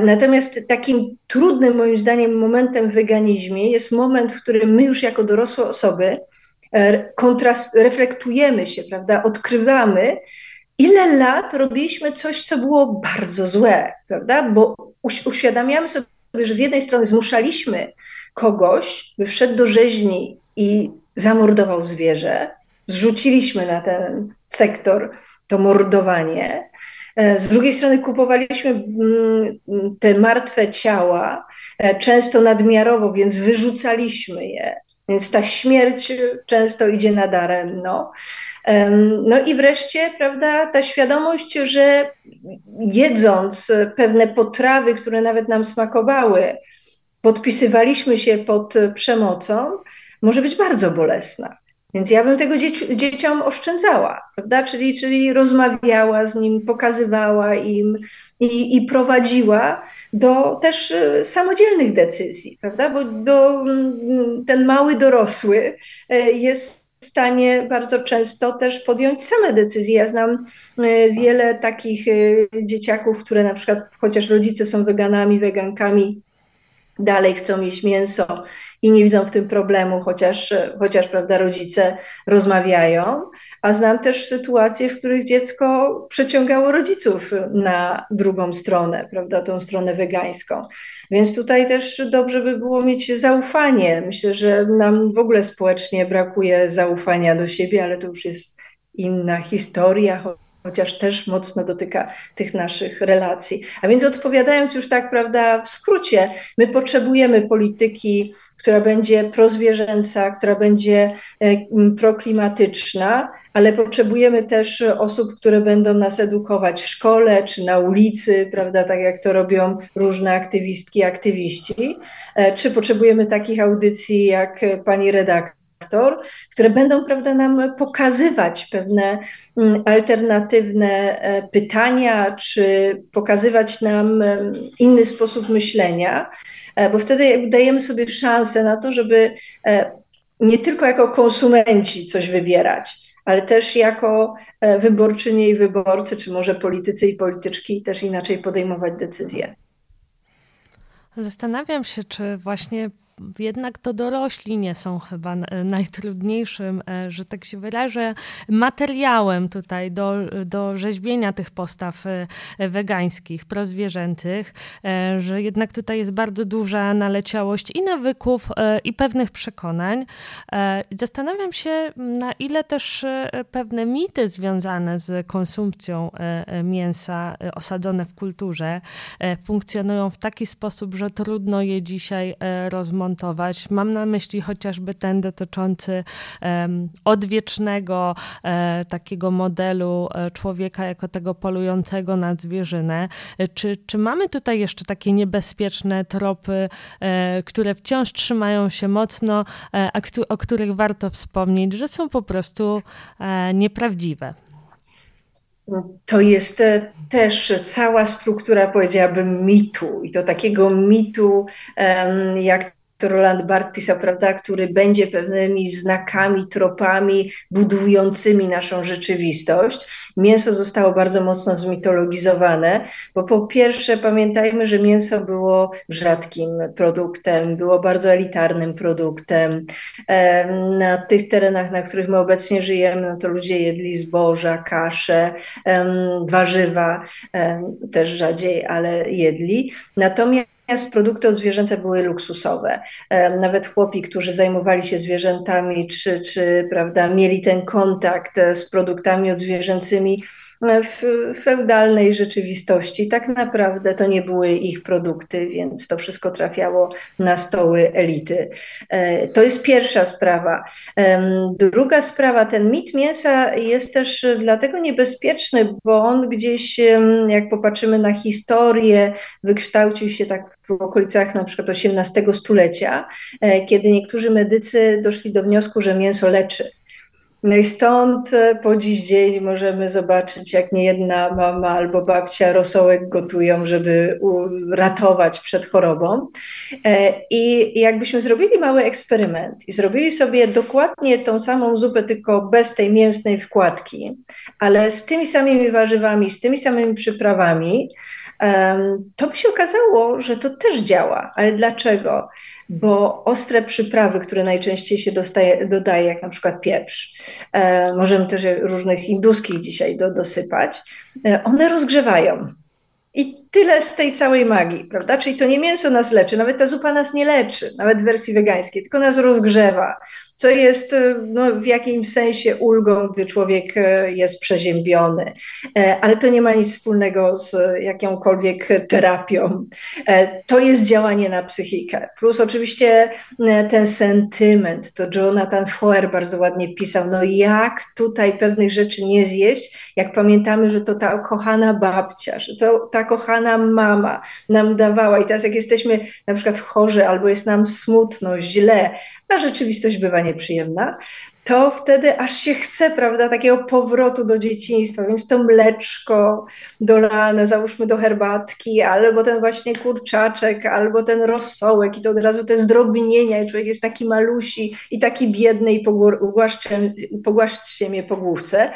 Natomiast takim trudnym moim zdaniem momentem w weganizmie jest moment, w którym my już jako dorosłe osoby e, kontrast, reflektujemy się, prawda, odkrywamy, ile lat robiliśmy coś, co było bardzo złe, prawda, bo uświadamiamy sobie, że z jednej strony zmuszaliśmy kogoś, by wszedł do rzeźni i zamordował zwierzę. Zrzuciliśmy na ten sektor to mordowanie. E, z drugiej strony kupowaliśmy mm, te martwe ciała, e, często nadmiarowo, więc wyrzucaliśmy je. Więc ta śmierć często idzie nadaremno. No i wreszcie, prawda, ta świadomość, że jedząc pewne potrawy, które nawet nam smakowały, podpisywaliśmy się pod przemocą, może być bardzo bolesna. Więc ja bym tego dzieci, dzieciom oszczędzała, prawda? Czyli, czyli rozmawiała z nim, pokazywała im i, i prowadziła do też e, samodzielnych decyzji, prawda? Bo, bo mm, ten mały dorosły e, jest w stanie bardzo często też podjąć same decyzje. Ja znam e, wiele takich dzieciaków, które na przykład, chociaż rodzice są weganami, wegankami, dalej chcą jeść mięso i nie widzą w tym problemu, chociaż, chociaż prawda, rodzice rozmawiają. A znam też sytuacje, w których dziecko przeciągało rodziców na drugą stronę, prawda, tą stronę wegańską. Więc tutaj też dobrze by było mieć zaufanie. Myślę, że nam w ogóle społecznie brakuje zaufania do siebie, ale to już jest inna historia chociaż też mocno dotyka tych naszych relacji. A więc odpowiadając już tak, prawda, w skrócie, my potrzebujemy polityki, która będzie prozwierzęca, która będzie e, proklimatyczna, ale potrzebujemy też osób, które będą nas edukować w szkole czy na ulicy, prawda, tak jak to robią różne aktywistki, aktywiści. E, czy potrzebujemy takich audycji jak pani redaktor? Które będą prawda, nam pokazywać pewne mm, alternatywne e, pytania, czy pokazywać nam inny sposób myślenia, e, bo wtedy dajemy sobie szansę na to, żeby e, nie tylko jako konsumenci coś wybierać, ale też jako wyborczynie i wyborcy, czy może politycy i polityczki też inaczej podejmować decyzje. Zastanawiam się, czy właśnie jednak to dorośli nie są chyba najtrudniejszym, e, że tak się wyrażę, materiałem tutaj do, do rzeźbienia tych postaw e, wegańskich, prozwierzętych, e, że jednak tutaj jest bardzo duża naleciałość i nawyków, i pewnych przekonań. Zastanawiam się, na ile też pewne mity związane z konsumpcją mięsa osadzone w kulturze funkcjonują w taki sposób, że trudno je dzisiaj rozmawiać Mam na myśli chociażby ten dotyczący odwiecznego e, takiego modelu e, człowieka jako tego polującego na zwierzynę. E, czy, czy mamy tutaj jeszcze takie niebezpieczne tropy, które wciąż trzymają się mocno, a o których warto wspomnieć, że są po prostu nieprawdziwe? to jest też cała struktura, powiedziałabym, mitu. I to takiego mitu, jak Roland Barthes pisał, prawda, który będzie pewnymi znakami, tropami budującymi naszą rzeczywistość. Mięso zostało bardzo mocno zmitologizowane, bo po pierwsze pamiętajmy, że mięso było rzadkim produktem, było bardzo elitarnym produktem. Na tych terenach, na których my obecnie żyjemy, no to ludzie jedli zboża, kasze, warzywa, też rzadziej, ale jedli. Natomiast Natomiast produkty odzwierzęce były luksusowe. E, nawet chłopi, którzy zajmowali się zwierzętami, czy, czy prawda, mieli ten kontakt z produktami odzwierzęcymi, w feudalnej rzeczywistości. Tak naprawdę to nie były ich produkty, więc to wszystko trafiało na stoły elity. E, to jest pierwsza sprawa. Druga sprawa, ten mit mięsa jest też dlatego niebezpieczny, bo on gdzieś, jak popatrzymy na historię, wykształcił się tak w okolicach na przykład XVIII stulecia, e, kiedy niektórzy medycy doszli do wniosku, że mięso leczy. No i stąd e, po dziś dzień możemy zobaczyć, jak niejedna mama albo babcia rosołek gotują, żeby ratować przed chorobą. E, I jakbyśmy zrobili mały eksperyment i zrobili sobie dokładnie tą samą zupę, tylko bez tej mięsnej wkładki, ale z tymi samymi warzywami, z tymi samymi przyprawami, to by się okazało, że to też działa. Ale dlaczego? Bo ostre przyprawy, które najczęściej się dostaje, dodaje, jak na przykład pieprz, e, możemy też różnych induskich dzisiaj do, dosypać, e, one rozgrzewają. I tyle z tej całej magii, prawda? Czyli to nie mięso nas leczy, nawet ta zupa nas nie leczy, nawet w wersji wegańskiej, tylko nas rozgrzewa, co jest e, no, w jakimś sensie ulgą, gdy człowiek e, jest przeziębiony. E, ale to nie ma nic wspólnego z jakąkolwiek terapią. To jest działanie na psychikę. Plus oczywiście ten sentyment, to Jonathan Foer bardzo ładnie pisał, no jak tutaj pewnych rzeczy nie zjeść, jak pamiętamy, że to ta kochana babcia, że to ta kochana mama nam dawała i teraz jak jesteśmy na przykład chorzy albo jest nam smutno, źle, a rzeczywistość bywa nieprzyjemna, to wtedy aż się chce, prawda, takiego powrotu do dzieciństwa, więc to mleczko dolane, załóżmy do herbatki, albo ten właśnie kurczaczek, albo ten rosołek i to od razu te zdrobnienia i człowiek jest taki malusi i taki biedny i pogłaszczcie mnie po główce.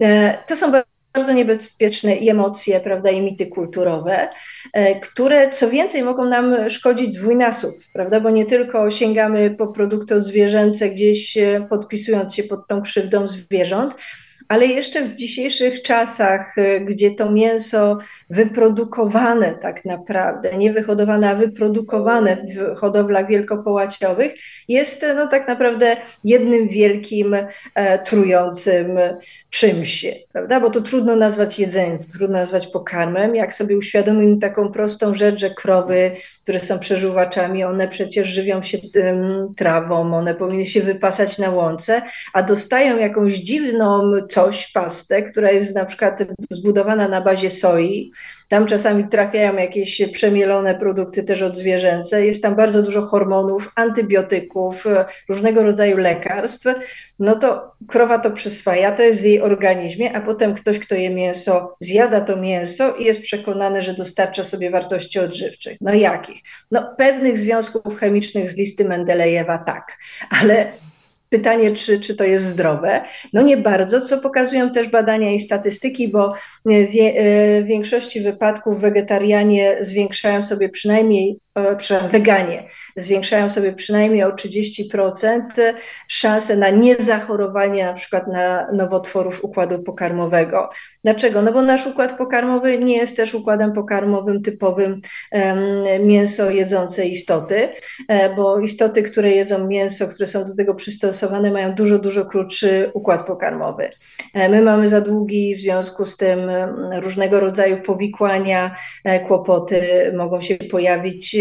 E, to są bardzo niebezpieczne i emocje, prawda, i mity kulturowe, e, które co więcej mogą nam szkodzić dwójnasób, prawda, bo nie tylko sięgamy po produkty zwierzęce gdzieś e, podpisując się pod tą krzywdą zwierząt, ale jeszcze w dzisiejszych czasach, e, gdzie to mięso wyprodukowane tak naprawdę, nie wyhodowane, a wyprodukowane w hodowlach wielkopołaciowych, jest no tak naprawdę jednym wielkim e, trującym czymś, prawda? Bo to trudno nazwać jedzeniem, trudno nazwać pokarmem. Jak sobie uświadomimy taką prostą rzecz, że krowy, które są przeżuwaczami, one przecież żywią się um, trawą, one powinny się wypasać na łące, a dostają jakąś dziwną coś, pastę, która jest na przykład zbudowana na bazie soi, tam czasami trafiają jakieś przemielone produkty też odzwierzęce. Jest tam bardzo dużo hormonów, antybiotyków, różnego rodzaju lekarstw. No to krowa to przyswaja, to jest w jej organizmie, a potem ktoś, kto je mięso, zjada to mięso i jest przekonany, że dostarcza sobie wartości odżywczych. No jakich? No pewnych związków chemicznych z listy Mendelejewa tak, ale Pytanie, czy, czy to jest zdrowe? No nie bardzo, co pokazują też badania i statystyki, bo w większości wypadków wegetarianie zwiększają sobie przynajmniej przepraszam, weganie zwiększają sobie przynajmniej o 30% szanse na niezachorowanie na przykład na nowotworów układu pokarmowego. Dlaczego? No bo nasz układ pokarmowy nie jest też układem pokarmowym typowym mięso jedzące istoty, e, bo istoty, które jedzą mięso, które są do tego przystosowane, mają dużo, dużo krótszy układ pokarmowy. E, my mamy za długi, w związku z tym różnego rodzaju powikłania, e, kłopoty mogą się pojawić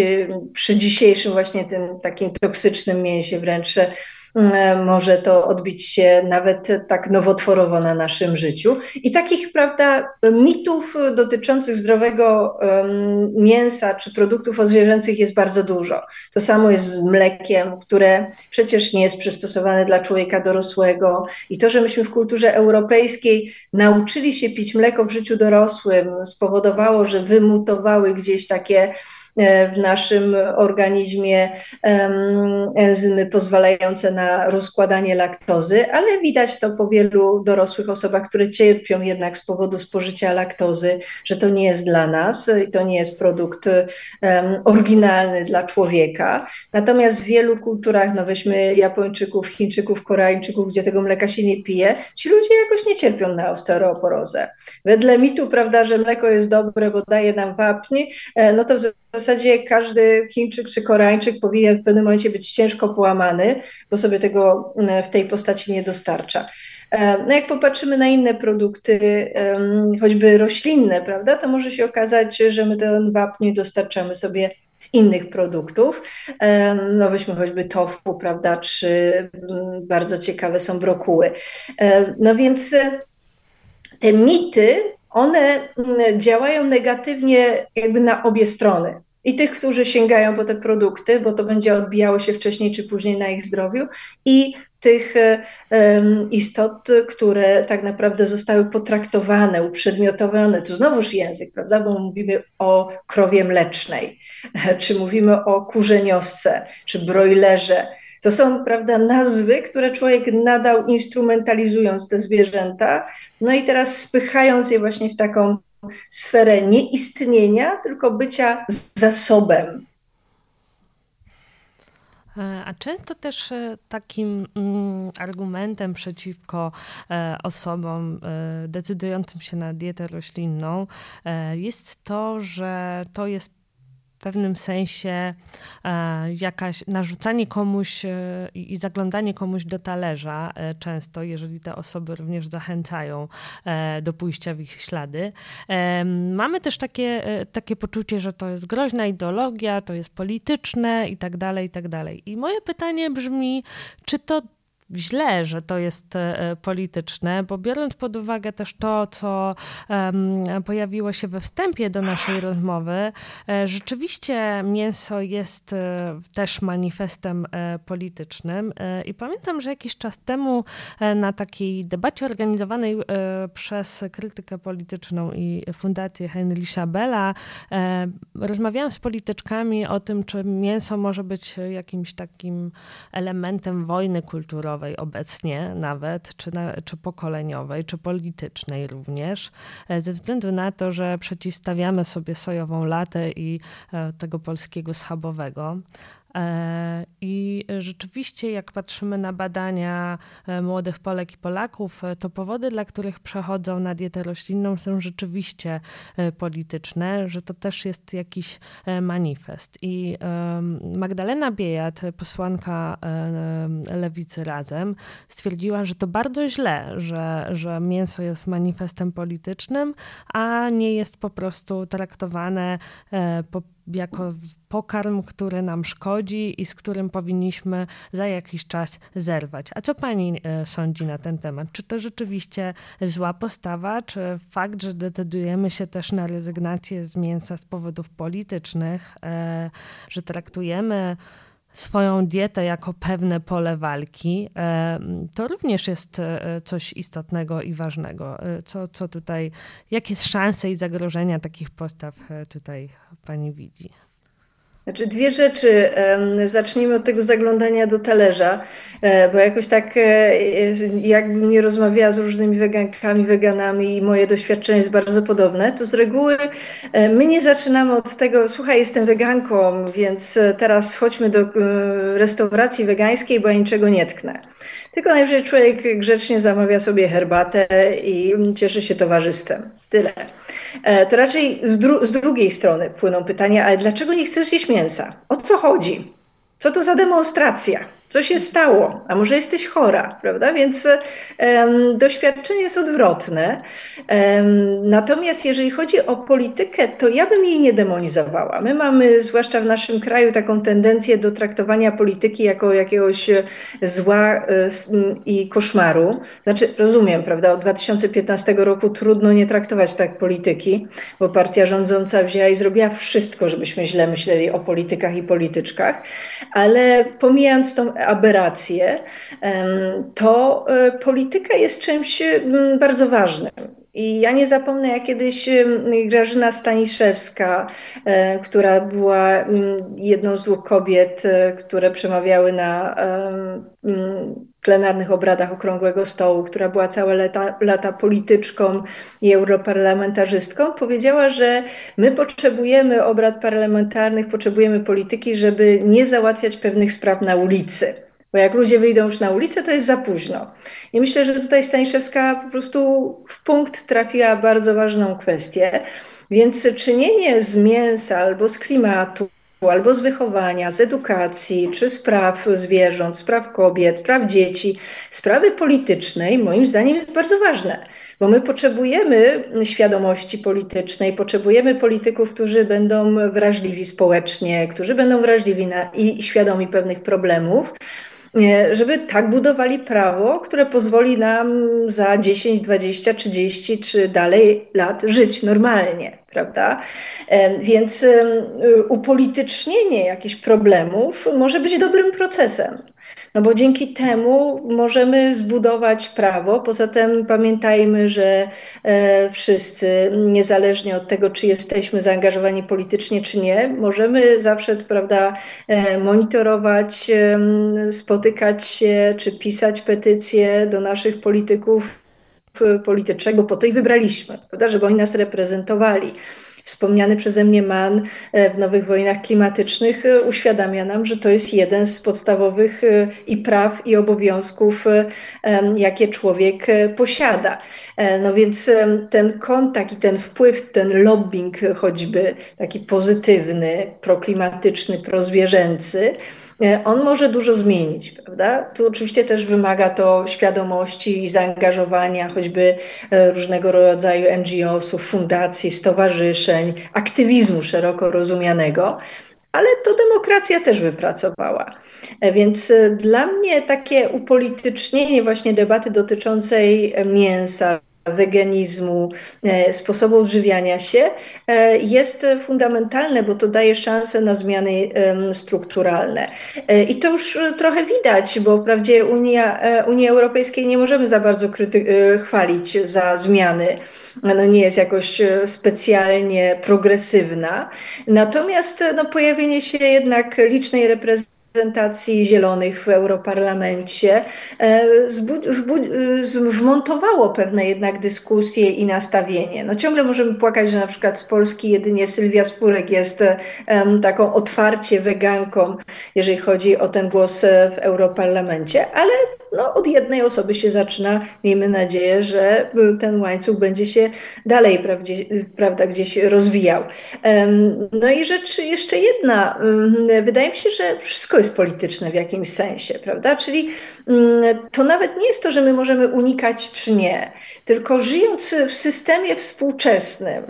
przy dzisiejszym właśnie tym takim toksycznym mięsie wręcz może to odbić się nawet tak nowotworowo na naszym życiu. I takich, prawda, mitów dotyczących zdrowego mięsa czy produktów odzwierzęcych jest bardzo dużo. To samo jest z mlekiem, które przecież nie jest przystosowane dla człowieka dorosłego. I to, że myśmy w kulturze europejskiej nauczyli się pić mleko w życiu dorosłym, spowodowało, że wymutowały gdzieś takie w naszym organizmie enzymy pozwalające na rozkładanie laktozy, ale widać to po wielu dorosłych osobach, które cierpią jednak z powodu spożycia laktozy, że to nie jest dla nas i to nie jest produkt oryginalny dla człowieka. Natomiast w wielu kulturach, no weźmy Japończyków, Chińczyków, Koreańczyków, gdzie tego mleka się nie pije, ci ludzie jakoś nie cierpią na osteoporozę. Wedle mitu, prawda, że mleko jest dobre, bo daje nam wapń, e, no to w w zasadzie każdy Chińczyk czy Koreańczyk powinien w pewnym momencie być ciężko połamany, bo sobie tego mm, w tej postaci nie dostarcza. E, no jak popatrzymy na inne produkty, choćby roślinne, prawda, to może się okazać, że my ten wapń dostarczamy sobie z innych produktów. No weźmy choćby tofu, prawda, czy mm, bardzo ciekawe są brokuły. E, no więc te mity, one mm, działają negatywnie jakby na obie strony i tych, którzy sięgają po te produkty, bo to będzie odbijało się wcześniej czy później na ich zdrowiu, i tych um, istot, które tak naprawdę zostały potraktowane, uprzedmiotowane, to znowuż język, prawda, bo mówimy o krowie mlecznej, (laughs) czy mówimy o kurzeniosce, czy broilerze. To są, prawda, nazwy, które człowiek nadał instrumentalizując te zwierzęta, no i teraz spychając je właśnie w taką sferę nie istnienia, tylko bycia zasobem. E, a często też e, takim mm, argumentem przeciwko e, osobom decydującym się na dietę roślinną jest to, że to jest w pewnym sensie e, jakaś narzucanie komuś e, i zaglądanie komuś do talerza e, często, jeżeli te osoby również zachęcają do pójścia w ich ślady. Mamy też takie, takie poczucie, że to jest groźna ideologia, to jest polityczne i tak dalej, i tak dalej. I moje pytanie brzmi, czy to źle, że to jest e, polityczne, bo biorąc pod uwagę też to, co pojawiło się we wstępie do naszej rozmowy, e, rzeczywiście mięso jest e, też manifestem politycznym. I pamiętam, że jakiś czas temu na takiej debacie organizowanej przez krytykę polityczną i Fundację Heinricha Bella rozmawiałam z polityczkami o tym, czy mięso może być jakimś takim elementem wojny kulturowej obecnie nawet, czy, na, czy pokoleniowej, czy politycznej również, e, ze względu na to, że przeciwstawiamy sobie sojową latę i e, tego polskiego schabowego. E, I rzeczywiście, jak patrzymy na badania e, młodych Polek i Polaków, e, to powody, dla których przechodzą na dietę roślinną, są rzeczywiście polityczne, że to też jest jakiś manifest. I Magdalena Biejat, posłanka Lewicy Razem, stwierdziła, że to bardzo źle, że, że mięso jest manifestem politycznym, a nie jest po prostu traktowane po jako pokarm, który nam szkodzi i z którym powinniśmy za jakiś czas zerwać. A co pani e, sądzi na ten temat? Czy to rzeczywiście zła postawa, czy fakt, że decydujemy się też na rezygnację z mięsa z powodów politycznych, e, że traktujemy swoją dietę jako pewne pole walki, e, to również jest e, coś istotnego i ważnego. E, co, co tutaj, jakie szanse i zagrożenia takich postaw tutaj pani widzi? Znaczy dwie rzeczy. Zacznijmy od tego zaglądania do talerza, e, bo jakoś tak e, jakbym nie rozmawiała z różnymi wegankami, weganami i moje doświadczenie jest bardzo podobne, to z reguły e, my nie zaczynamy od tego, słuchaj, jestem weganką, więc teraz chodźmy do restauracji wegańskiej, bo ja niczego nie tknę. Tylko najwyżej człowiek grzecznie zamawia sobie herbatę i cieszy się towarzystwem. Tyle. E, to raczej z, dru z drugiej strony płyną pytania, ale dlaczego nie chcesz jeść mięsa? O co chodzi? Co to za demonstracja? Co się stało? A może jesteś chora, prawda? Więc um, doświadczenie jest odwrotne. Um, natomiast jeżeli chodzi o politykę, to ja bym jej nie demonizowała. My mamy, zwłaszcza w naszym kraju, taką tendencję do traktowania polityki jako jakiegoś zła e, i koszmaru. Znaczy, rozumiem, prawda? Od 2015 roku trudno nie traktować tak polityki, bo partia rządząca wzięła i zrobiła wszystko, żebyśmy źle myśleli o politykach i polityczkach, ale pomijając tą aberracje, to e, polityka jest czymś bardzo ważnym. I ja nie zapomnę, jak kiedyś Grażyna Staniszewska, e, która była jedną z dwóch kobiet, e, które przemawiały na plenarnych obradach Okrągłego Stołu, która była całe lata, lata polityczką i europarlamentarzystką, powiedziała, że my potrzebujemy obrad parlamentarnych, potrzebujemy polityki, żeby nie załatwiać pewnych spraw na ulicy. Bo jak ludzie wyjdą już na ulicę, to jest za późno. I myślę, że tutaj Staniszewska po prostu w punkt trafiła bardzo ważną kwestię. Więc czynienie z mięsa albo z klimatu, albo z wychowania, z edukacji, czy spraw zwierząt, spraw kobiet, spraw dzieci, sprawy politycznej, moim zdaniem jest bardzo ważne, bo my potrzebujemy świadomości politycznej, potrzebujemy polityków, którzy będą wrażliwi społecznie, którzy będą wrażliwi na, i świadomi pewnych problemów żeby tak budowali prawo, które pozwoli nam za 10, 20, 30 czy dalej lat żyć normalnie, prawda? Więc upolitycznienie jakichś problemów może być dobrym procesem. No bo dzięki temu możemy zbudować prawo. Poza tym pamiętajmy, że e, wszyscy, niezależnie od tego, czy jesteśmy zaangażowani politycznie, czy nie, możemy zawsze, prawda, e, monitorować, spotykać się, czy pisać petycje do naszych polityków politycznego, po to i wybraliśmy, prawda, żeby oni nas reprezentowali. Wspomniany przeze mnie MAN w nowych wojnach klimatycznych uświadamia nam, że to jest jeden z podstawowych i praw, i obowiązków, jakie człowiek posiada. No więc ten kontakt i ten wpływ, ten lobbying choćby taki pozytywny, proklimatyczny, prozwierzęcy, E, on może dużo zmienić, prawda? Tu oczywiście też wymaga to świadomości i zaangażowania choćby e, różnego rodzaju NGO-sów, fundacji, stowarzyszeń, aktywizmu szeroko rozumianego ale to demokracja też wypracowała. E, więc dla mnie takie upolitycznienie właśnie debaty dotyczącej mięsa, weganizmu, e, sposobu odżywiania się e, jest fundamentalne, bo to daje szansę na zmiany strukturalne. E, I to już trochę widać, bo wprawdzie Unia, Unii Europejskiej nie możemy za bardzo chwalić za zmiany. No nie jest jakoś specjalnie progresywna. Natomiast no, pojawienie się jednak licznej reprezentacji reprezentacji zielonych w Europarlamencie e, wmontowało pewne jednak dyskusje i nastawienie. No ciągle możemy płakać, że na przykład z Polski jedynie Sylwia Spurek jest taką otwarcie weganką, jeżeli chodzi o ten głos e, w Europarlamencie, ale no, od jednej osoby się zaczyna. Miejmy nadzieję, że ten łańcuch będzie się dalej prawdzie, prawda, gdzieś rozwijał. No i rzecz jeszcze jedna. Wydaje mi się, że wszystko jest polityczne w jakimś sensie, prawda? Czyli mm, to nawet nie jest to, że my możemy unikać czy nie, tylko żyjąc w systemie współczesnym,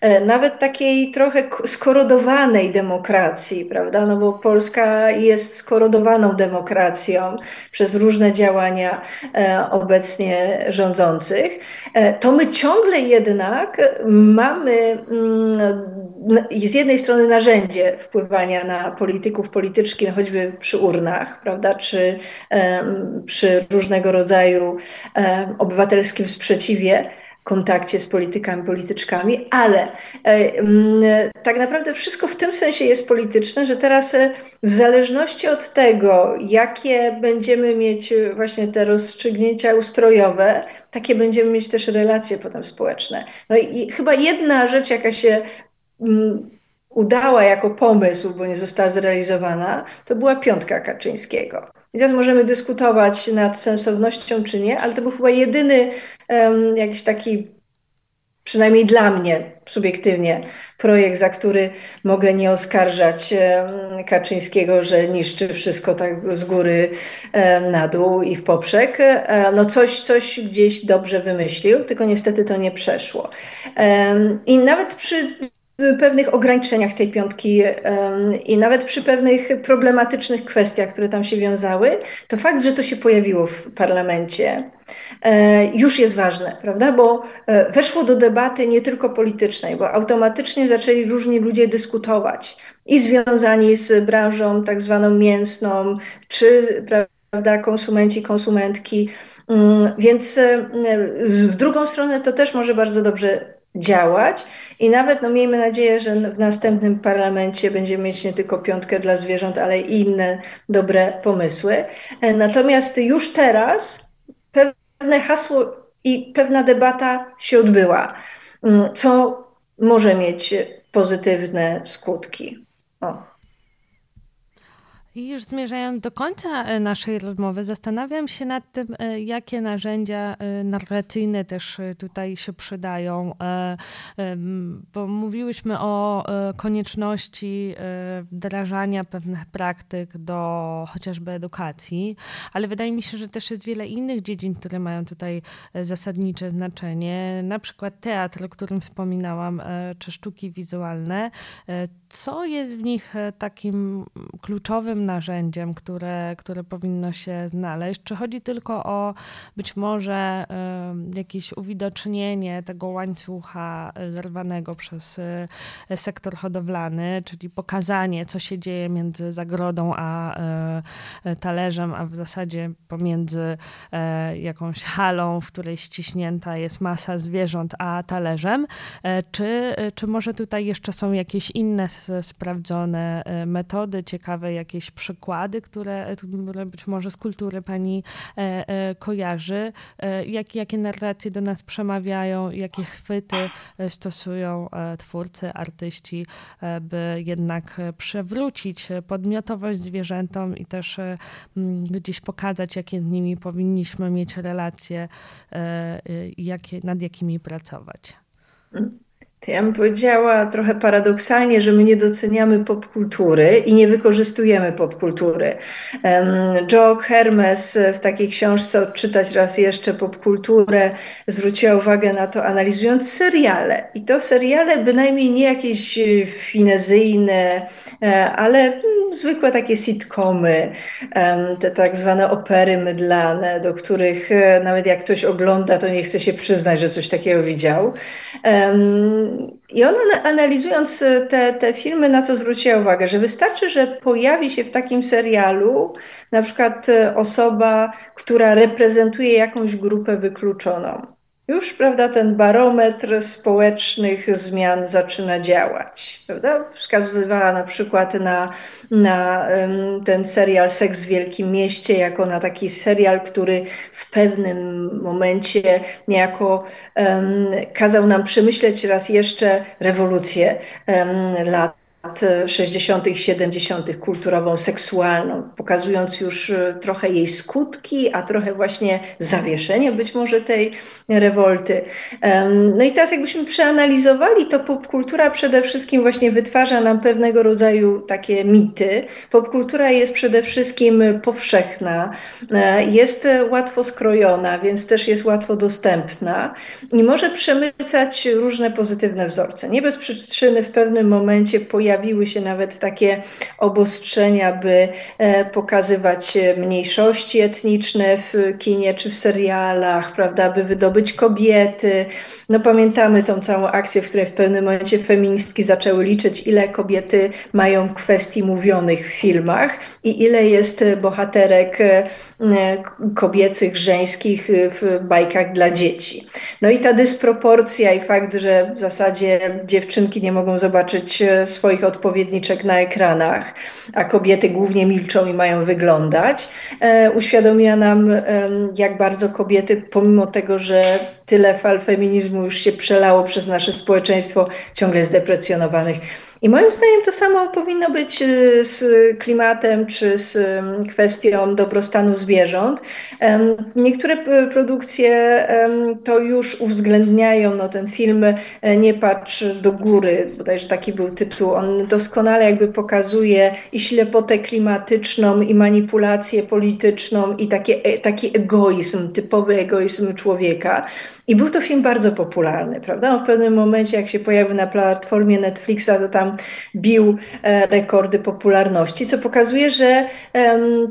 e, nawet takiej trochę skorodowanej demokracji, prawda? No bo Polska jest skorodowaną demokracją przez różne działania e, obecnie rządzących, e, to my ciągle jednak mamy mm, z jednej strony narzędzie wpływania na polityków, polityczki, no choćby przy urnach, prawda, czy przy różnego rodzaju obywatelskim sprzeciwie, kontakcie z politykami, polityczkami, ale e, tak naprawdę wszystko w tym sensie jest polityczne, że teraz e, w zależności od tego, jakie będziemy mieć właśnie te rozstrzygnięcia ustrojowe, takie będziemy mieć też relacje potem społeczne. No i chyba jedna rzecz, jaka się udała jako pomysł, bo nie została zrealizowana, to była piątka Kaczyńskiego. I teraz możemy dyskutować nad sensownością czy nie, ale to był chyba jedyny um, jakiś taki, przynajmniej dla mnie subiektywnie, projekt, za który mogę nie oskarżać um, Kaczyńskiego, że niszczy wszystko tak z góry um, na dół i w poprzek. E, no coś, coś gdzieś dobrze wymyślił, tylko niestety to nie przeszło. I nawet przy pewnych ograniczeniach tej piątki i nawet przy pewnych problematycznych kwestiach, które tam się wiązały, to fakt, że to się pojawiło w parlamencie, e, już jest ważne, prawda? Bo e, weszło do debaty nie tylko politycznej, bo automatycznie zaczęli różni ludzie dyskutować i związani z branżą tak zwaną mięsną, czy prawda, konsumenci, konsumentki. Mm, więc e, w drugą stronę to też może bardzo dobrze działać i nawet no, miejmy nadzieję, że w następnym parlamencie będziemy mieć nie tylko piątkę dla zwierząt, ale i inne dobre pomysły. E, natomiast już teraz pewne hasło i pewna debata się odbyła, mm, co może mieć pozytywne skutki. O. I już zmierzając do końca e, naszej rozmowy, zastanawiam się nad tym, e, jakie narzędzia e, narracyjne też tutaj się przydają, bo mówiłyśmy o konieczności wdrażania pewnych praktyk do chociażby edukacji, ale wydaje mi się, że też jest wiele innych dziedzin, które mają tutaj zasadnicze znaczenie, na przykład teatr, o którym wspominałam, czy sztuki wizualne. Co jest w nich takim kluczowym narzędziem, które, które powinno się znaleźć? Czy chodzi tylko o być może jakieś uwidocznienie tego łańcucha zerwanego przez e, sektor hodowlany, czyli pokazanie, co się dzieje między zagrodą a e, talerzem, a w zasadzie pomiędzy e, jakąś halą, w której ściśnięta jest masa zwierząt, a talerzem? Czy, czy może tutaj jeszcze są jakieś inne sprawdzone metody, ciekawe jakieś przykłady, które, które być może z kultury pani kojarzy? Jak, jakie narracje do nas przemawiają, jakie chwyty stosują twórcy, artyści, by jednak przewrócić podmiotowość zwierzętom i też gdzieś pokazać, jakie z nimi powinniśmy mieć relacje, jakie, nad jakimi pracować. To ja bym powiedziała trochę paradoksalnie, że my nie doceniamy popkultury i nie wykorzystujemy popkultury. Joe Hermes w takiej książce Odczytać raz jeszcze popkulturę zwróciła uwagę na to, analizując seriale. I to seriale bynajmniej nie jakieś finezyjne, e, ale mm, zwykłe takie sitcomy, te tak zwane opery mydlane, do których e, nawet jak ktoś ogląda, to nie chce się przyznać, że coś takiego widział. I ona analizując e, te, te filmy, na co zwróciła uwagę, że wystarczy, że pojawi się w takim serialu na przykład e, osoba, która reprezentuje jakąś grupę wykluczoną już prawda, ten barometr społecznych zmian zaczyna działać. Prawda? Wskazywała na przykład na, na ten serial Seks w Wielkim Mieście jako na taki serial, który w pewnym momencie niejako um, kazał nam przemyśleć raz jeszcze rewolucję um, lat lat 60., 70., kulturową, seksualną, pokazując już e, trochę jej skutki, a trochę właśnie zawieszenie być może tej rewolty. No i teraz, jakbyśmy przeanalizowali, to popkultura przede wszystkim właśnie wytwarza nam pewnego rodzaju takie mity. Popkultura jest przede wszystkim powszechna, e, jest łatwo skrojona, więc też jest łatwo dostępna i może przemycać różne pozytywne wzorce. Nie bez przyczyny w pewnym momencie pojawia pojawiły się nawet takie obostrzenia, by e, pokazywać mniejszości etniczne w kinie czy w serialach, prawda, by wydobyć kobiety. No pamiętamy tą całą akcję, w której w pewnym momencie feministki zaczęły liczyć, ile kobiety mają kwestii mówionych w filmach i ile jest bohaterek e, kobiecych, żeńskich w bajkach dla dzieci. No i ta dysproporcja i fakt, że w zasadzie dziewczynki nie mogą zobaczyć e, swoich odpowiedniczek na ekranach, a kobiety głównie milczą i mają wyglądać, e, uświadomia nam, jak bardzo kobiety, pomimo tego, że tyle fal feminizmu już się przelało przez nasze społeczeństwo, ciągle zdeprecjonowanych. I moim zdaniem to samo powinno być y, z klimatem czy z kwestią dobrostanu zwierząt. Niektóre produkcje to już uwzględniają. No, ten film e, Nie patrz do góry, bodajże taki był tytuł. On doskonale jakby pokazuje i ślepotę klimatyczną, i manipulację polityczną, i takie, e, taki egoizm, typowy egoizm człowieka. I był to film bardzo popularny, prawda? w pewnym momencie, jak się pojawił na platformie Netflixa, to tam bił e, rekordy popularności, co pokazuje, że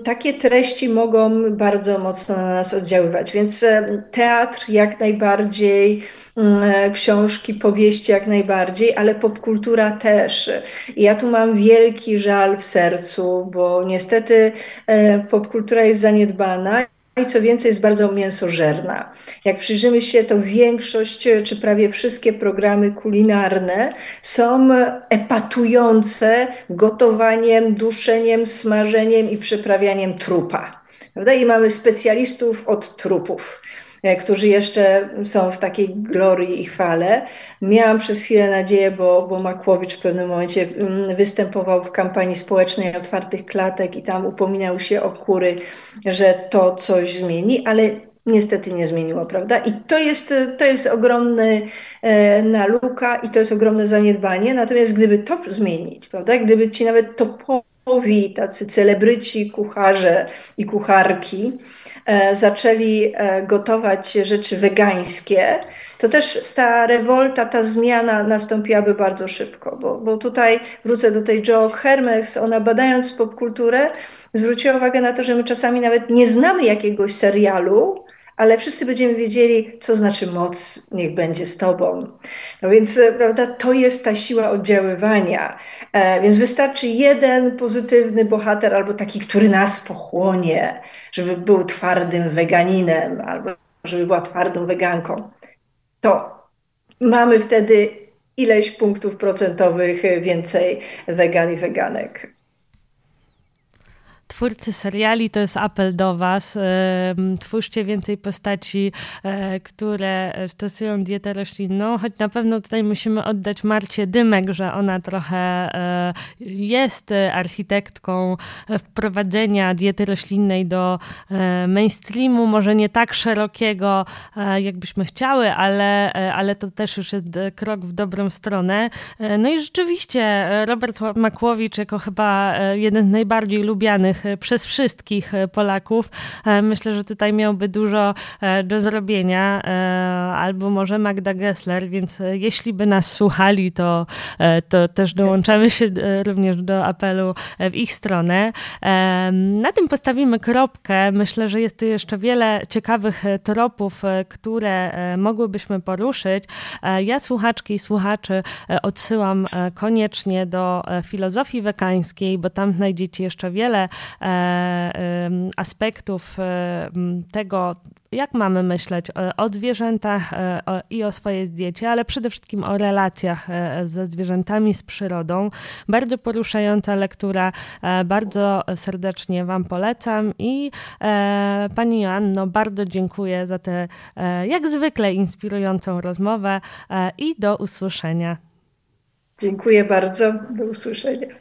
takie treści mogą bardzo mocno na nas oddziaływać. Więc teatr jak najbardziej, mm, e, książki, powieści jak najbardziej, ale popkultura też. Ja tu mam wielki żal w sercu, bo niestety e, popkultura jest zaniedbana i co więcej jest bardzo mięsożerna. Jak przyjrzymy się, to większość, czy prawie wszystkie programy kulinarne są epatujące gotowaniem, duszeniem, smażeniem i przyprawianiem trupa. Prawda? I mamy specjalistów od trupów. E, którzy jeszcze są w takiej glorii i chwale. Miałam przez chwilę nadzieję, bo, bo Makłowicz w pewnym momencie mm, występował w kampanii społecznej otwartych klatek i tam upominał się o kury, że to coś zmieni, ale niestety nie zmieniło, prawda? I to jest, to jest ogromny e, naluka i to jest ogromne zaniedbanie. Natomiast gdyby to zmienić, prawda? Gdyby ci nawet topowi, tacy celebryci, kucharze i kucharki zaczęli e, gotować rzeczy wegańskie, to też ta rewolta, ta zmiana nastąpiłaby bardzo szybko, bo, bo tutaj wrócę do tej Joe Hermes, ona badając popkulturę zwróciła uwagę na to, że my czasami nawet nie znamy jakiegoś serialu, ale wszyscy będziemy wiedzieli, co znaczy moc, niech będzie z Tobą. No więc, e, prawda, to jest ta siła oddziaływania. E, więc wystarczy jeden pozytywny bohater, albo taki, który nas pochłonie, żeby był twardym weganinem, albo żeby była twardą weganką. To mamy wtedy ileś punktów procentowych więcej wegan i weganek. Twórcy seriali, to jest apel do Was. Twórzcie więcej postaci, e, które stosują dietę roślinną, choć na pewno tutaj musimy oddać Marcie Dymek, że ona trochę e, jest architektką wprowadzenia diety roślinnej do e, mainstreamu, może nie tak szerokiego, jakbyśmy chciały, ale, ale to też już jest krok w dobrą stronę. No i rzeczywiście Robert Makłowicz jako chyba jeden z najbardziej lubianych przez wszystkich Polaków. Myślę, że tutaj miałby dużo do zrobienia, albo może Magda Gessler, więc jeśli by nas słuchali, to, to też dołączamy się również do apelu w ich stronę. Na tym postawimy kropkę. Myślę, że jest tu jeszcze wiele ciekawych tropów, które mogłybyśmy poruszyć. Ja słuchaczki i słuchaczy odsyłam koniecznie do filozofii wekańskiej, bo tam znajdziecie jeszcze wiele aspektów tego, jak mamy myśleć o zwierzętach i o swojej diecie, ale przede wszystkim o relacjach e, ze zwierzętami, z przyrodą. Bardzo poruszająca lektura, e, bardzo serdecznie Wam polecam i e, Pani Joanno, bardzo dziękuję za tę jak zwykle inspirującą rozmowę i do usłyszenia. Dziękuję bardzo. Do usłyszenia.